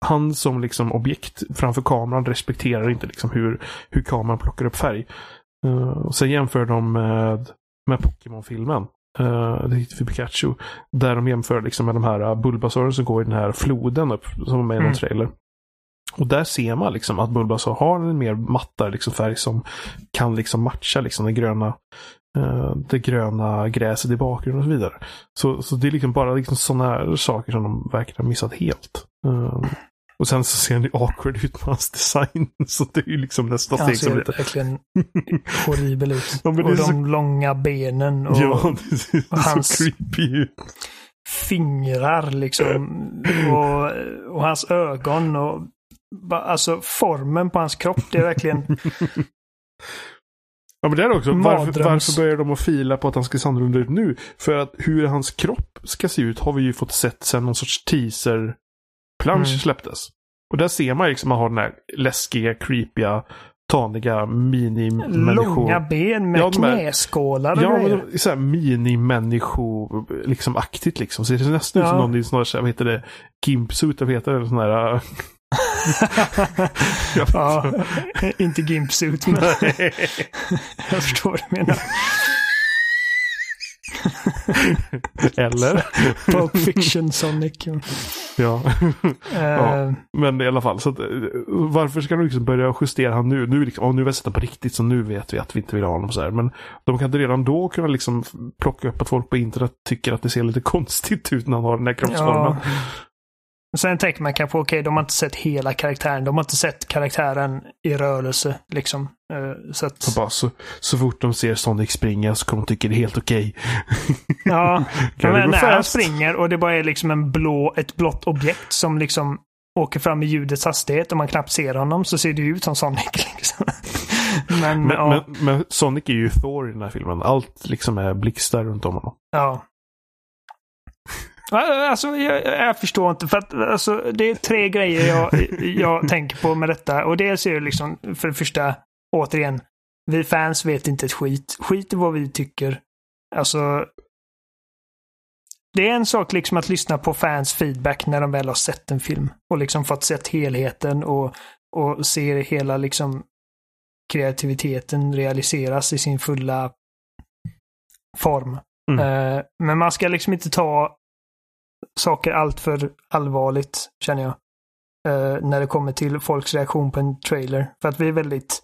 han som liksom objekt framför kameran respekterar inte liksom hur, hur kameran plockar upp färg. Uh, och sen jämför de med, med Pokémon-filmen. Uh, det heter för Pikachu. Där de jämför liksom med de här uh, Bulbasauren som går i den här floden upp, som var med i någon Mm. trailer. Och där ser man liksom att Bulbasaur har en mer mattare liksom färg som kan liksom matcha liksom det gröna eh, det gröna gräset i bakgrunden och så vidare. Så, så det är liksom bara liksom sådana här saker som de verkar ha missat helt. Eh, och sen så ser han ju awkward ut med hans design. (laughs) Så det är ju liksom nästa Han steg som ser lite... verkligen (laughs) horribel ut. Ja, och de så- långa benen och Ja, (laughs) det ser och hans- så creepy ut. fingrar liksom. Och, och hans ögon och alltså formen på hans kropp. Det är verkligen Ja men det är det också. Varför, varför börjar de att fila på att han ska se annorlunda ut nu? För att hur hans kropp ska se ut har vi ju fått sett sen någon sorts teaser-plansch Mm. släpptes. Och där ser man liksom att han har den här läskiga, creepiga, taniga mini-människor. långa ben med Ja, knäskålar och Ja, men grejer. de- så här mini-människo, liksom aktigt liksom. Så det ser nästan ut som Ja. någon i sån här, vad heter det, gimpsuit, vad heter det? Sån här... äh, (laughs) (laughs) ja, inte. inte gimpsuit men (laughs) jag förstår vad du menar. Eller? (laughs) Pulp Fiction Sonic. ja. Eh, Men i alla fall, så att, eh, varför ska de liksom börja justera han nu? Nu, liksom, oh, nu har vi sett den på riktigt så nu vet vi att vi inte vill ha honom så här. Men de kan redan då kunna liksom plocka upp att folk på internet tycker att det ser lite (laughs) konstigt ut när han har den här kroppsformen. ja. Sen tänker man kanske, okej, de har inte sett hela karaktären. De har inte sett karaktären i rörelse, liksom. Eh, så att, Så, bara, så, så fort de ser Sonic springa så kommer de tycka det är helt okej. (laughs) ja. (laughs) Kan det men när han springer och det bara är liksom en blå, ett blått objekt som liksom åker fram i ljudets hastighet och man knappt ser honom så ser det ut som Sonic. (laughs) Liksom. men, Men, ja. men, men Sonic är ju Thor i den här filmen. Allt liksom är blixtar runt om honom. Ja. Alltså, jag, jag förstår inte. För att, alltså, det är tre grejer jag, jag (laughs) tänker på med detta. Och dels är det liksom, för det första, återigen, vi fans vet inte ett skit. Skit i vad vi tycker. Alltså, det är en sak liksom att lyssna på fans feedback när de väl har sett en film. Och liksom fått sett helheten och, och ser hela liksom kreativiteten realiseras i sin fulla form. Mm. Eh, men man ska liksom inte ta saker allt för allvarligt, känner jag. Eh, när det kommer till folks reaktion på en trailer. För att vi är väldigt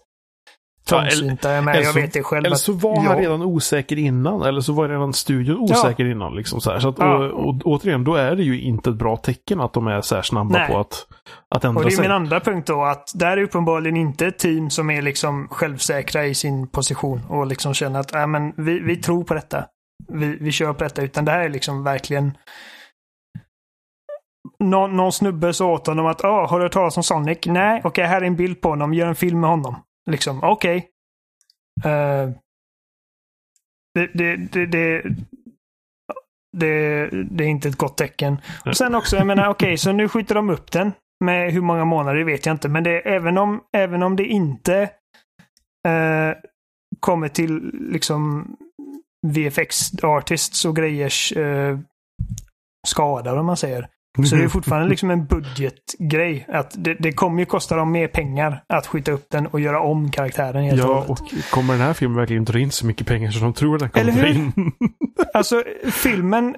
Ja, trångsynta. Eller jag så- vet det själv. Eller så var han redan osäker innan. Eller så var redan studion osäker innan. Liksom så här. Så att, Ja. och, och, återigen, då är det ju inte ett bra tecken att de är så här snabba Nej. på att, att Och ändra det är sig. min andra punkt då, att där är uppenbarligen inte ett team som är liksom självsäkra i sin position och liksom känner att äh, men vi, vi tror på detta. Vi, vi kör på detta, utan det här är liksom verkligen någon, någon snubbe sa åt honom att ah, har du hört talas om Sonic? Nej, okej, okay, här är en bild på honom. Gör en film med honom. Liksom, okej. Okay. Uh, det, det, det, det, det, det, är inte ett gott tecken. Och sen också, jag menar, okej, okay, så nu skjuter de upp den. Med hur många månader vet jag inte. Men det, även, om, även om det inte uh, kommer till liksom VFX artists och grejers uh, skadar om man säger. Så det är (laughs) fortfarande liksom en budgetgrej. Att det, det kommer ju kosta dem mer pengar att skjuta upp den och göra om karaktären helt Ja, och kommer den här filmen verkligen dra in så mycket pengar som de tror att den kommer dra in? (laughs) alltså, filmen,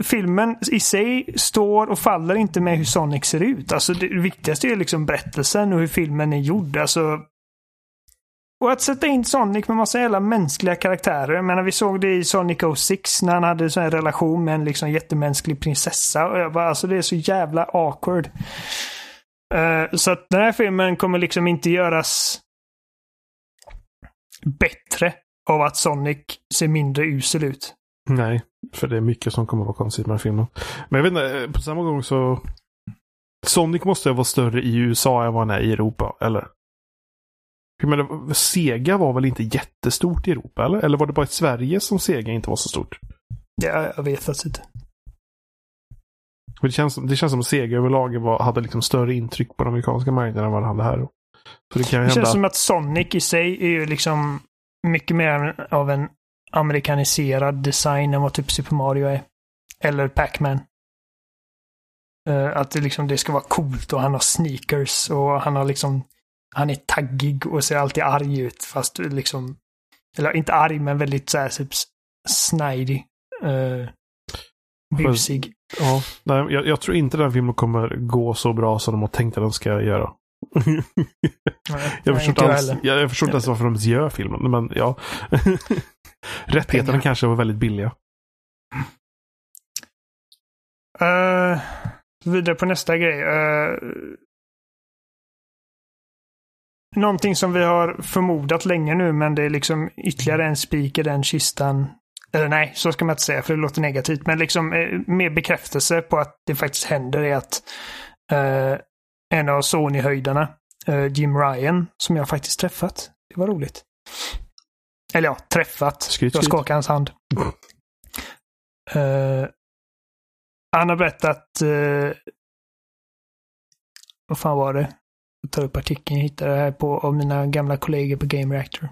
filmen i sig står och faller inte med hur Sonic ser ut. Alltså, det viktigaste är liksom berättelsen och hur filmen är gjord. Alltså, och att sätta in Sonic med massa jävla mänskliga karaktärer. Jag menar vi såg det i Sonic 06 när han hade en relation med en liksom jättemänsklig prinsessa. Och jag bara, alltså det är så jävla awkward. Uh, så att den här filmen kommer liksom inte göras bättre av att Sonic ser mindre usel ut. Nej, för det är mycket som kommer att vara konstigt med den filmen. Men jag vet inte, eh, på samma gång så... Sonic måste vara större i USA än vad han är i Europa, eller? Jag menar, Sega var väl inte jättestort i Europa, eller? Eller var det bara i Sverige som Sega inte var så stort? Ja, jag vet faktiskt inte. Det känns, det känns som att Sega överlag var, hade liksom större intryck på den amerikanska marknaden än vad det hade här. Så det kan det hända... känns som att Sonic i sig är ju liksom mycket mer av en amerikaniserad design än vad typ Super Mario är. Eller Pac-Man. Uh, att det, liksom, det ska vara coolt och han har sneakers och han har liksom han är taggig och ser alltid arg ut fast liksom, eller inte arg men väldigt såhär typ snidy. Uh, busig. Ja, nej, jag, jag, tror inte den filmen kommer gå så bra som de har tänkt att den ska göra. (laughs) nej, jag, förstår inte alls, jag, jag förstår inte ens varför de gör filmen, men ja. (laughs) Rättigheterna kanske var väldigt billiga. Uh, vidare på nästa grej. Uh, någonting som vi har förmodat länge nu, men det är liksom ytterligare en spik i den kistan. Eller nej, så ska man inte säga, för det låter negativt. Men liksom eh, mer bekräftelse på att det faktiskt händer är att eh, en av Sony-höjdarna, eh, Jim Ryan, som jag faktiskt träffat. Det var roligt. Eller ja, träffat. Skryt, jag skakade hans hand. Uh, han har berättat... Uh, vad fan var det? Tar upp artikeln jag hittade här på av mina gamla kollegor på Game Reactor.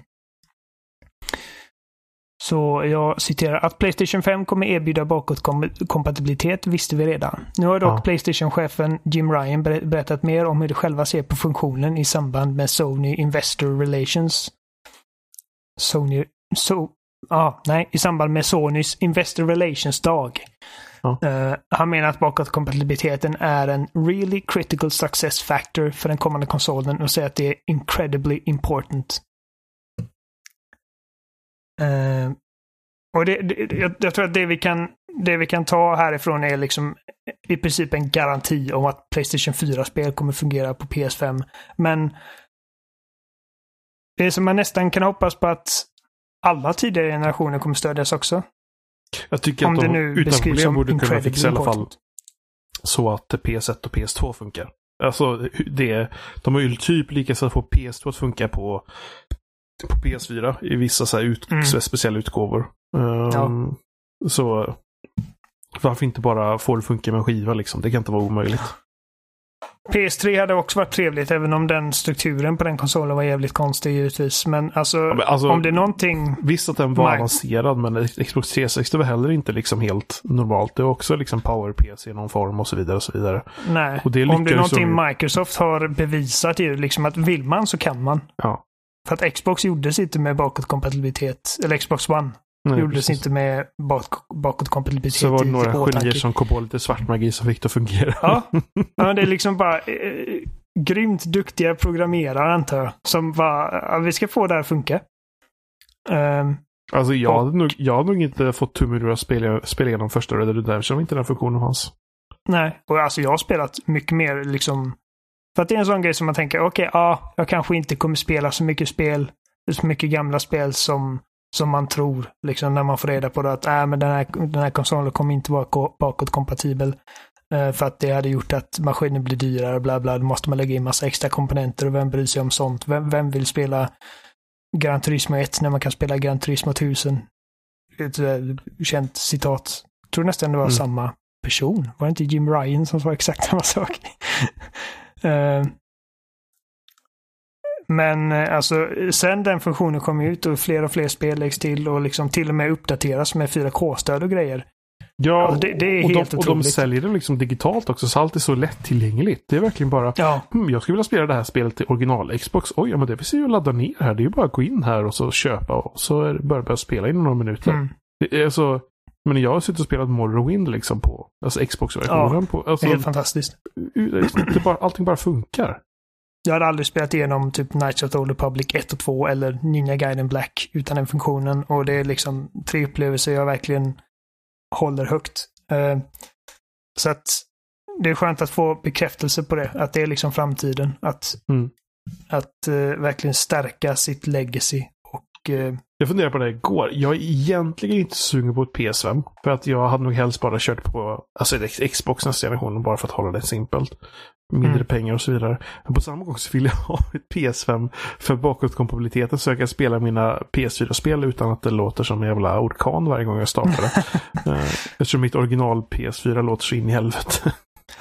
Så jag citerar att Playstation 5 kommer erbjuda bakåtkompatibilitet visste vi redan. Nu har dock ja. Playstation-chefen Jim Ryan berättat mer om hur de själva ser på funktionen i samband med Sony Investor Relations. Sony... So, ah, nej, i samband med Sonys Investor Relations-dag. Uh, han menar att bakåtkompatibiliteten är en really critical success factor för den kommande konsolen och säger att det är incredibly important. Uh, och det, det, jag, jag, tror att det vi, kan, det vi kan ta härifrån är liksom i princip en garanti om att Playstation 4-spel kommer fungera på PS5. Men det är som man nästan kan hoppas på att alla tidigare generationer kommer stödjas också. Jag tycker Om att de utan problem borde kunna fixa i alla fall så att PS1 och PS2 funkar. Alltså, det, de har ju typ lyckats att få PS2 att funka på, på PS4 i vissa så ut, mm. speciella utgåvor. Um, ja. Så varför inte bara få det att funka med en skiva liksom? Det kan inte vara omöjligt. PS3 hade också varit trevligt, även om den strukturen på den konsolen var jävligt konstig givetvis. Men alltså, ja, men alltså om det är någonting... Visst att den var Nej. avancerad, men Xbox 360 var heller inte liksom helt normalt. Det var också liksom Power-PC i någon form och så vidare. Och så vidare. Nej, och det om det är någonting som... Microsoft har bevisat är liksom att vill man så kan man. Ja. För att Xbox gjordes inte med bakåtkompatibilitet, eller Xbox One. Nej, gjordes precis. inte med bak bakåtkompatibilitet Så var det några genier som kom på lite svart magi som fick det att fungera. Ja, (laughs) ja det är liksom bara eh, grymt duktiga programmerare antar jag. Som bara, ja, vi ska få det här att funka. Um, alltså jag, och, hade nog, jag hade nog inte fått tummen ur att spela, spela igenom första Red Dead Redemption om inte den funktionen fanns. Nej, och alltså jag har spelat mycket mer liksom. För att det är en sån grej som man tänker, okej, okay, ja, jag kanske inte kommer spela så mycket spel, så mycket gamla spel som som man tror, liksom när man får reda på det att äh, men den, här, den här konsolen kommer inte vara bakåtkompatibel. Eh, för att det hade gjort att maskinen blir dyrare, bla bla. Då måste man lägga in massa extra komponenter och vem bryr sig om sånt? Vem, vem vill spela Gran Turismo 1 när man kan spela Gran Turismo 1000? Ett eh, känt citat. Jag tror nästan det var Mm. samma person. Var det inte Jim Ryan som sa exakt samma sak? (laughs) Eh, Men eh, alltså, sen den funktionen kom ut och fler och fler spel läggs till och liksom till och med uppdateras med 4K-stöd och grejer. Ja, Alltså, det- det är och, helt de, och de säljer det liksom digitalt också, så allt är så lättillgängligt. Det är verkligen bara, Ja, hmm, jag skulle vilja spela det här spelet till original Xbox. Oj, ja men det finns ju att ladda ner här. Det är ju bara att gå in här och så köpa och så är det- börjar börja spela inom några minuter. mm, Det är så, men jag har suttit och spelat Morrowind liksom på, alltså Xbox-versionen. på, det alltså, är helt fantastiskt. det bara, allting bara funkar. Jag hade aldrig spelat igenom typ Knights of the Old Republic 1 och 2 eller Ninja Gaiden Black utan den funktionen. Och det är liksom tre upplevelser jag verkligen håller högt. Eh, så att det är skönt att få bekräftelse på det. Att det är liksom framtiden. Att, Mm. att eh, verkligen stärka sitt legacy. Och eh, Jag funderade på det igår. Jag är egentligen inte sugen på ett PS5. För att jag hade nog helst bara kört på alltså Xbox nästa generation bara för att hålla det simpelt. Mindre Mm. pengar och så vidare. Men på samma gång så vill jag ha (laughs) ett PS5 för bakåtkompatibiliteten så jag kan spela mina PS4-spel utan att det låter som en jävla orkan varje gång jag startar det. (laughs) Eh, Eftersom mitt original PS4 låter så in i helvete.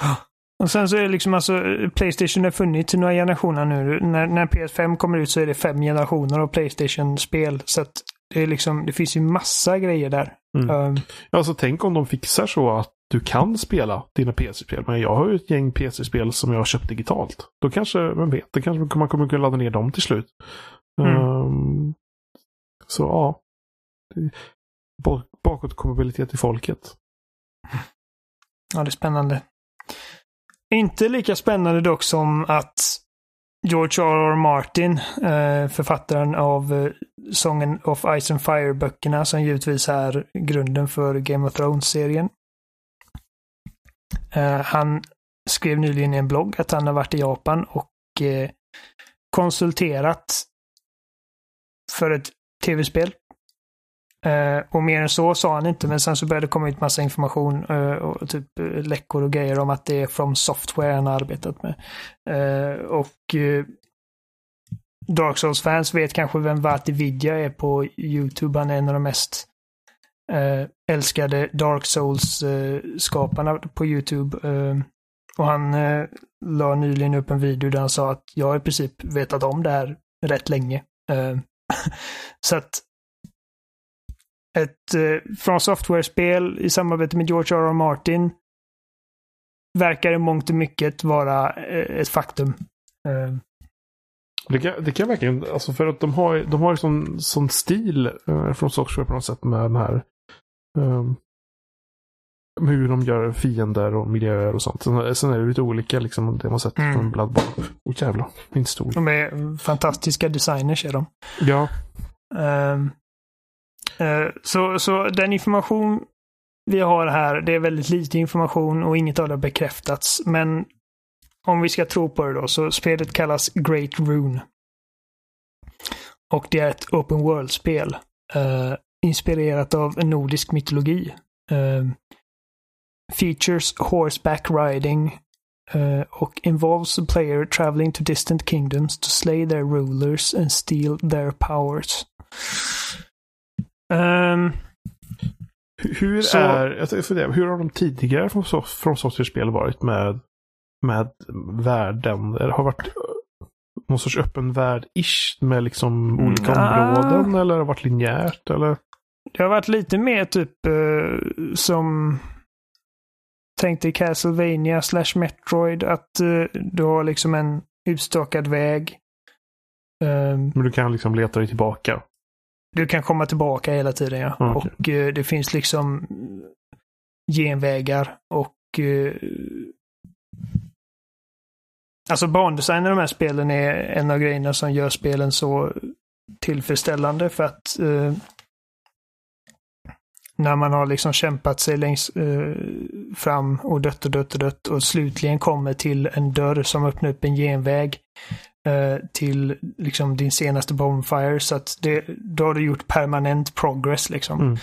(gasps) Och sen så är det liksom alltså, Playstation har funnits i några generationer nu. När, när PS5 kommer ut så är det fem generationer av Playstation-spel. Så att det är liksom, det finns ju massa grejer där. Mm. Um, Alltså tänk om de fixar så att du kan spela dina PC-spel. Men jag har ju ett gäng PC-spel som jag har köpt digitalt. Då kanske, vem vet, det kanske man kommer kunna ladda ner dem till slut. Mm. Ehm, så ja. Bak- Bakåtkompatibilitet i folket. ja, det är spännande. Inte lika spännande dock som att George R.R. Martin, eh, författaren av eh, Sången of Ice and Fire-böckerna som givetvis är grunden för Game of Thrones-serien. Eh, han skrev nyligen i en blogg att han har varit i Japan och eh, konsulterat för ett tv-spel. Eh, och mer än så sa han inte, men sen så började det komma ut massa information och typ läckor och grejer om att det är från Software han har arbetat med. Och Dark Souls-fans vet kanske vem Vati Vidya är på YouTube. Han är en av de mest eh, älskade Dark Souls-skaparna på YouTube. Eh, och han eh, la nyligen upp en video där han sa att jag har i princip vetat om det här rätt länge. Eh, (laughs) så att ett eh, från Software-spel i samarbete med George R.R. Martin verkar i mångt och mycket vara eh, ett faktum. Eh, Det kan, det kan verkligen, alltså för att de har, de har ju sån, sån stil eh, från Software på något sätt med den här med hur de gör fiender och miljöer och sånt. Sen, är det lite olika liksom, det man sett Mm. från Bloodborne. Åh jävlar, min stol. de är fantastiska designers är de. Ja, Ehm, eh, så, så den information vi har här, det är väldigt lite information och inget av det har bekräftats. Men om vi ska tro på det då, så spelet kallas Great Rune. Och det är ett open world-spel. eh, inspirerat av nordisk mytologi. Eh, features horseback riding eh, och involves the player traveling to distant kingdoms to slay their rulers and steal their powers. Ehm, Hur- Så- är, jag funderar, hur har de tidigare från, från Software-spel varit med, med världen? Eller har det varit eh, någon sorts öppen värld-ish med liksom olika Nja. områden? Eller har det varit linjärt? Eller? Det har varit lite mer typ eh, som tänk dig Castlevania slash Metroid. Att eh, du har liksom en utstakad väg. Ehm, Men du kan liksom leta dig tillbaka. du kan komma tillbaka hela tiden ja. Okej. Och eh, det finns liksom genvägar och eh, Alltså bandesign i de här spelen är en av grejerna som gör spelen så tillfredsställande för att eh, när man har liksom kämpat sig längs eh, fram och dött och dött och dött och slutligen kommer till en dörr som öppnar upp en genväg eh, till liksom din senaste bonfire. Så att det, då har du gjort permanent progress liksom. Mm.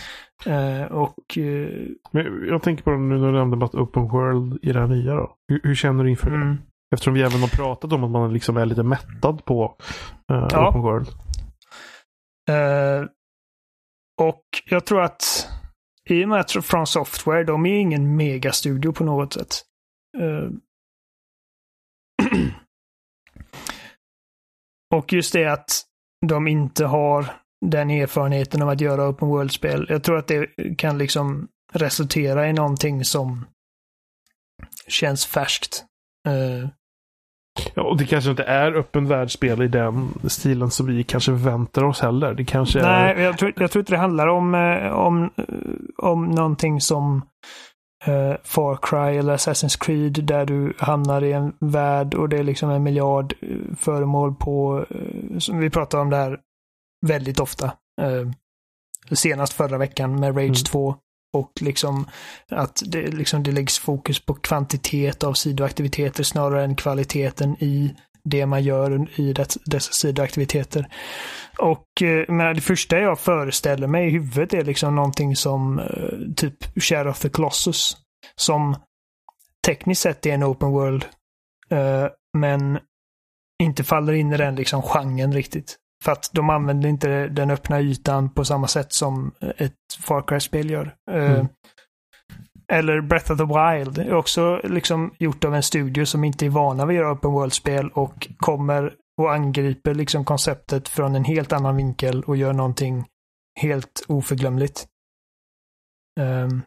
Uh, och... Uh, Men jag tänker på det nu när du nämnde att Open World i det här nya då. Hur, hur känner du inför mm. det? Eftersom vi även har pratat om att man liksom är lite mättad på uh, ja. Open World. och jag tror att i och med att From Software, de är ingen megastudio på något sätt. Eh. (clears throat) och just det att de inte har den erfarenheten av att göra open world-spel. Jag tror att det kan liksom resultera i någonting som känns färskt. Uh... Ja, och det kanske inte är öppen världsspel i den stilen som vi kanske förväntar oss heller. Det kanske Nej, är... jag, tror, jag tror inte det handlar om, eh, om, om någonting som uh, Far Cry eller Assassin's Creed där du hamnar i en värld och det är liksom en miljard föremål på, som vi pratar om där väldigt ofta. Eh, senast förra veckan med Rage mm. 2. Och liksom att det, liksom det läggs fokus på kvantitet av sidoaktiviteter snarare än kvaliteten i det man gör i det, dessa sidoaktiviteter. Och eh, men det första jag föreställer mig i huvudet är liksom någonting som eh, typ Shadow of the Colossus. Som tekniskt sett är en open world. Eh, men inte faller in i den liksom genren riktigt. För att de använder inte den öppna ytan på samma sätt som ett Far Cry-spel gör. Eh, mm. Eller Breath of the Wild är också liksom gjort av en studio som inte är vana vid att göra open world-spel och kommer och angriper liksom konceptet från en helt annan vinkel och gör någonting helt oförglömligt. Um,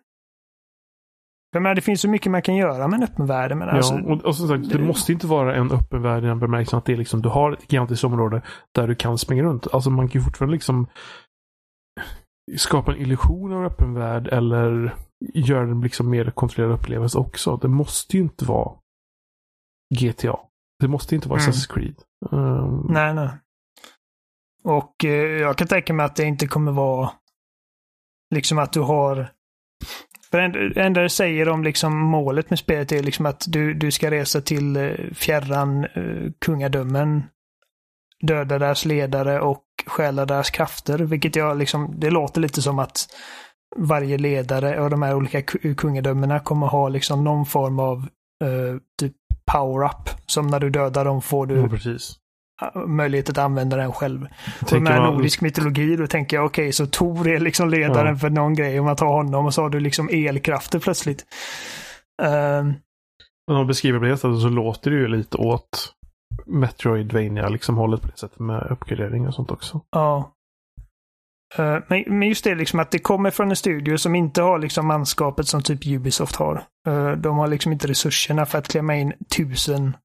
men det finns så mycket man kan göra med en öppen värld. Men ja, alltså, och, och som sagt, det, det måste inte vara en öppen värld i den bemärkelsen att det är liksom, du har ett gigantiskt område där du kan springa runt. Alltså man kan ju fortfarande liksom skapa en illusion av öppen värld eller göra den liksom mer kontrollerad upplevelse också. Det måste ju inte vara GTA. Det måste inte vara mm. Assassin's Creed. Um... Nej, nej. Och eh, jag kan tänka mig att det inte kommer vara liksom att du har det enda det säger om liksom målet med spelet är liksom att du, du ska resa till eh, fjärran uh, kungadömen, döda deras ledare och stjäla deras krafter. Vilket jag liksom, det låter lite som att varje ledare av de här olika kungadömena kommer ha liksom någon form av uh, typ power-up. Som när du dödar dem får du ja, precis möjlighet att använda den själv. Och med man... nordisk mytologi, då tänker jag okej, okay, så Tor är liksom ledaren ja. för någon grej. Om man tar honom och så har du liksom elkrafter plötsligt. Uh... Om man beskriver på det sättet så låter det ju lite åt Metroidvania, liksom hållet på det sättet med uppgradering och sånt också. Ja. Uh, men, men just det liksom att det kommer från en studio som inte har liksom manskapet som typ Ubisoft har. Uh, de har liksom inte resurserna för att klämma in tusen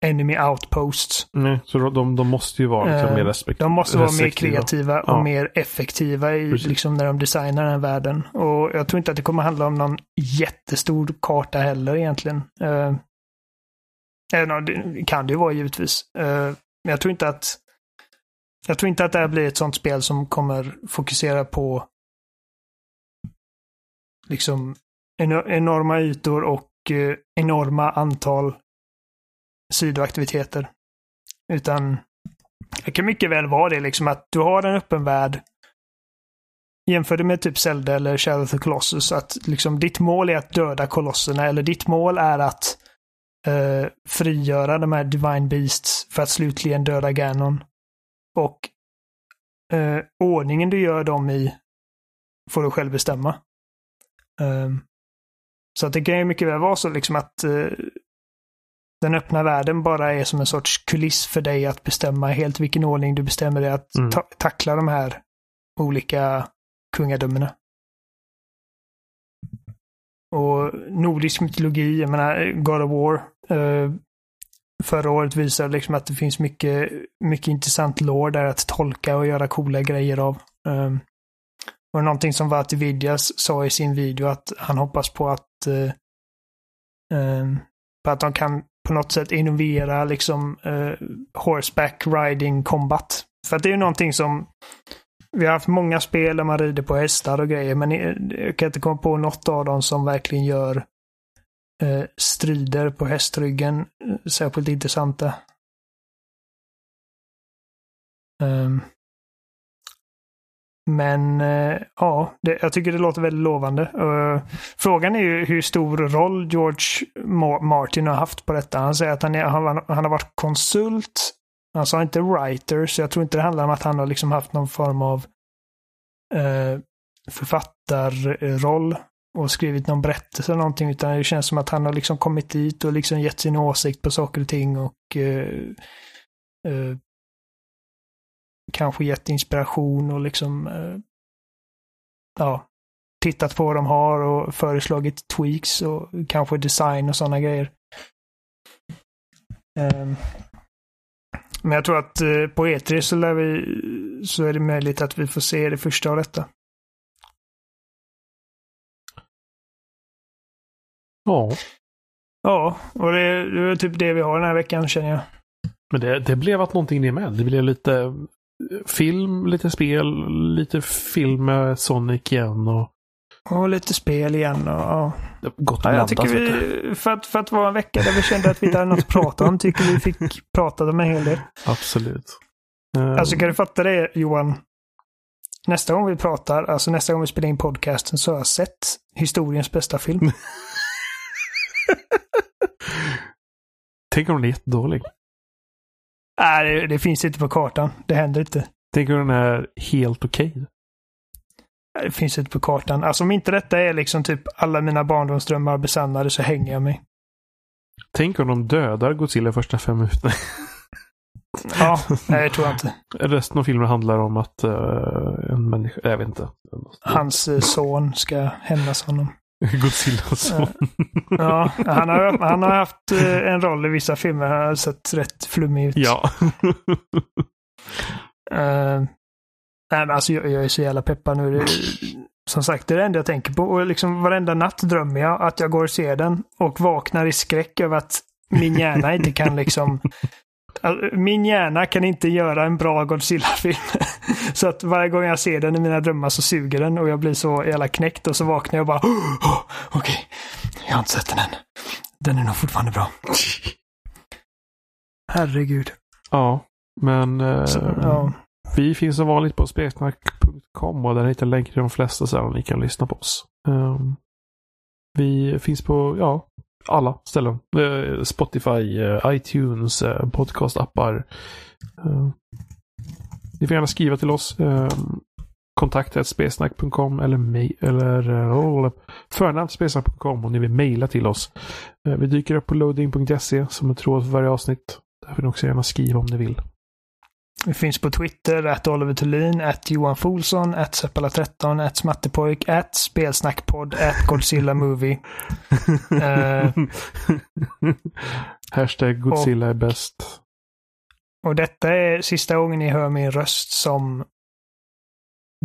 enemy outposts. Nej, så de, de måste ju vara liksom mer respektive. De måste vara mer kreativa och ja. mer effektiva i, liksom, när de designar den världen. Och jag tror inte att det kommer handla om någon jättestor karta heller egentligen. Uh, det kan det ju vara givetvis. Uh, men jag tror inte att jag tror inte att det här blir ett sånt spel som kommer fokusera på liksom enorma ytor och uh, enorma antal sidoaktiviteter. Utan det kan mycket väl vara det liksom att du har en öppen värld. Jämför det med typ Zelda eller Shadow of the Colossus. Att liksom ditt mål är att döda kolosserna eller ditt mål är att eh, frigöra de här Divine Beasts för att slutligen döda Ganon. Och eh, ordningen du gör dem i får du själv bestämma. Um, så att det kan ju mycket väl vara så liksom att eh, den öppna världen bara är som en sorts kuliss för dig att bestämma helt vilken ordning du bestämmer dig att mm. ta tackla de här olika kungadömena. Och nordisk mytologi, jag menar God of War, eh, förra året visade liksom att det finns mycket, mycket intressant lore där att tolka och göra coola grejer av. Eh, och någonting som Vati Vidjas sa i sin video att han hoppas på att eh, eh på att de kan på något sätt innovera liksom uh, horseback riding combat. För att det är ju någonting som vi har haft många spel där man rider på hästar och grejer, men eh, jag kan inte komma på något av dem som verkligen gör uh, strider på hästryggen särskilt intressanta. Um, men eh, ja, det, jag tycker det låter väldigt lovande. Uh, frågan är ju hur stor roll George Martin har haft på detta. Han säger att han, är, han, han har varit konsult. Han sa inte writer, så jag tror inte det handlar om att han har liksom haft någon form av eh, författarroll och skrivit någon berättelse eller någonting, utan det känns som att han har liksom kommit dit och liksom gett sin åsikt på saker och ting och uh, kanske gett inspiration och liksom eh, ja, tittat på vad de har och föreslagit tweaks och kanske design och sådana grejer. Um, men jag tror att eh, på E3 så, lär vi, så är det möjligt att vi får se det första av detta. Ja. Ja, och det, det är typ det vi har den här veckan känner jag. Men det, det blev att någonting det med. Det blev lite film, lite spel, lite film med Sonic igen och... Och lite spel igen och ja. Gott ja, jag tycker vi, för att, för att vara en vecka där vi kände att vi inte hade något att prata om, tycker vi fick prata om en hel del. Absolut. Alltså kan du fatta det Johan? Nästa gång vi pratar, alltså nästa gång vi spelar in podcasten så har jag sett historiens bästa film. (laughs) Tänk om den är jättedålig. Nej, det, det, finns inte på kartan. Det händer inte. Tänk om den är helt okej. Okay. Det finns inte på kartan. Alltså om inte detta är liksom typ alla mina barndomsdrömmar besannade så hänger jag mig. Tänk om de dödar Godzilla första fem minuterna. ja, (laughs) nej det tror jag inte. Resten av filmen handlar om att uh, en människa, jag vet inte. Hans uh, son ska hämnas honom. (laughs) Godzillas son. ja, han har, han har haft uh, en roll i vissa filmer. Han har sett rätt flummig ut. Ja. (laughs) Nej, men alltså jag, jag är så jävla peppad nu. Det, som sagt, det är det enda jag tänker på. Och liksom varenda natt drömmer jag att jag går och ser den och vaknar i skräck över att min hjärna inte kan liksom... Min hjärna kan inte göra en bra Godzilla-film. (laughs) så att varje gång jag ser den i mina drömmar så suger den och jag blir så jävla knäckt och så vaknar jag och bara (gasps) oh, Okej, okay. jag har inte sett den än. Den är nog fortfarande bra. (laughs) Herregud. Ja, men... Eh, så, ja. Vi finns som vanligt på spelsnack.com och där hittar länkar till de flesta ställen ni kan lyssna på oss. Um, vi finns på, ja, alla ställen. Eh, Spotify, eh, iTunes, eh, podcastappar. ni får gärna skriva till oss. Uh, kontakta eller, eller förnamn.spesnack.com om ni vill mejla till oss. vi dyker upp på loading.se som en tråd för varje avsnitt. Där får ni också gärna skriva om ni vill. Vi finns på Twitter, att Oliver Thulin, att Johan Folsson, att Seppala13, att Smattepojk, att Spelsnackpodd, att Godzilla Movie. uh, (laughs) Hashtag Godzilla och, är bäst. Och detta är sista gången ni hör min röst som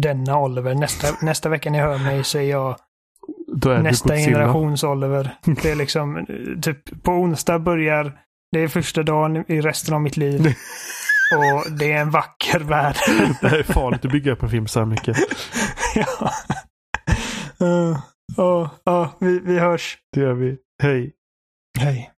denna Oliver. Nästa, nästa vecka ni hör mig så är jag är nästa generations Oliver. Det är liksom, typ på onsdag börjar, det är första dagen i resten av mitt liv. (laughs) Och det är en vacker (laughs) värld. det här är farligt att bygga upp en film så här mycket. (laughs) ja. Uh, uh, uh, vi, vi hörs. Det gör vi. Hej. Hej.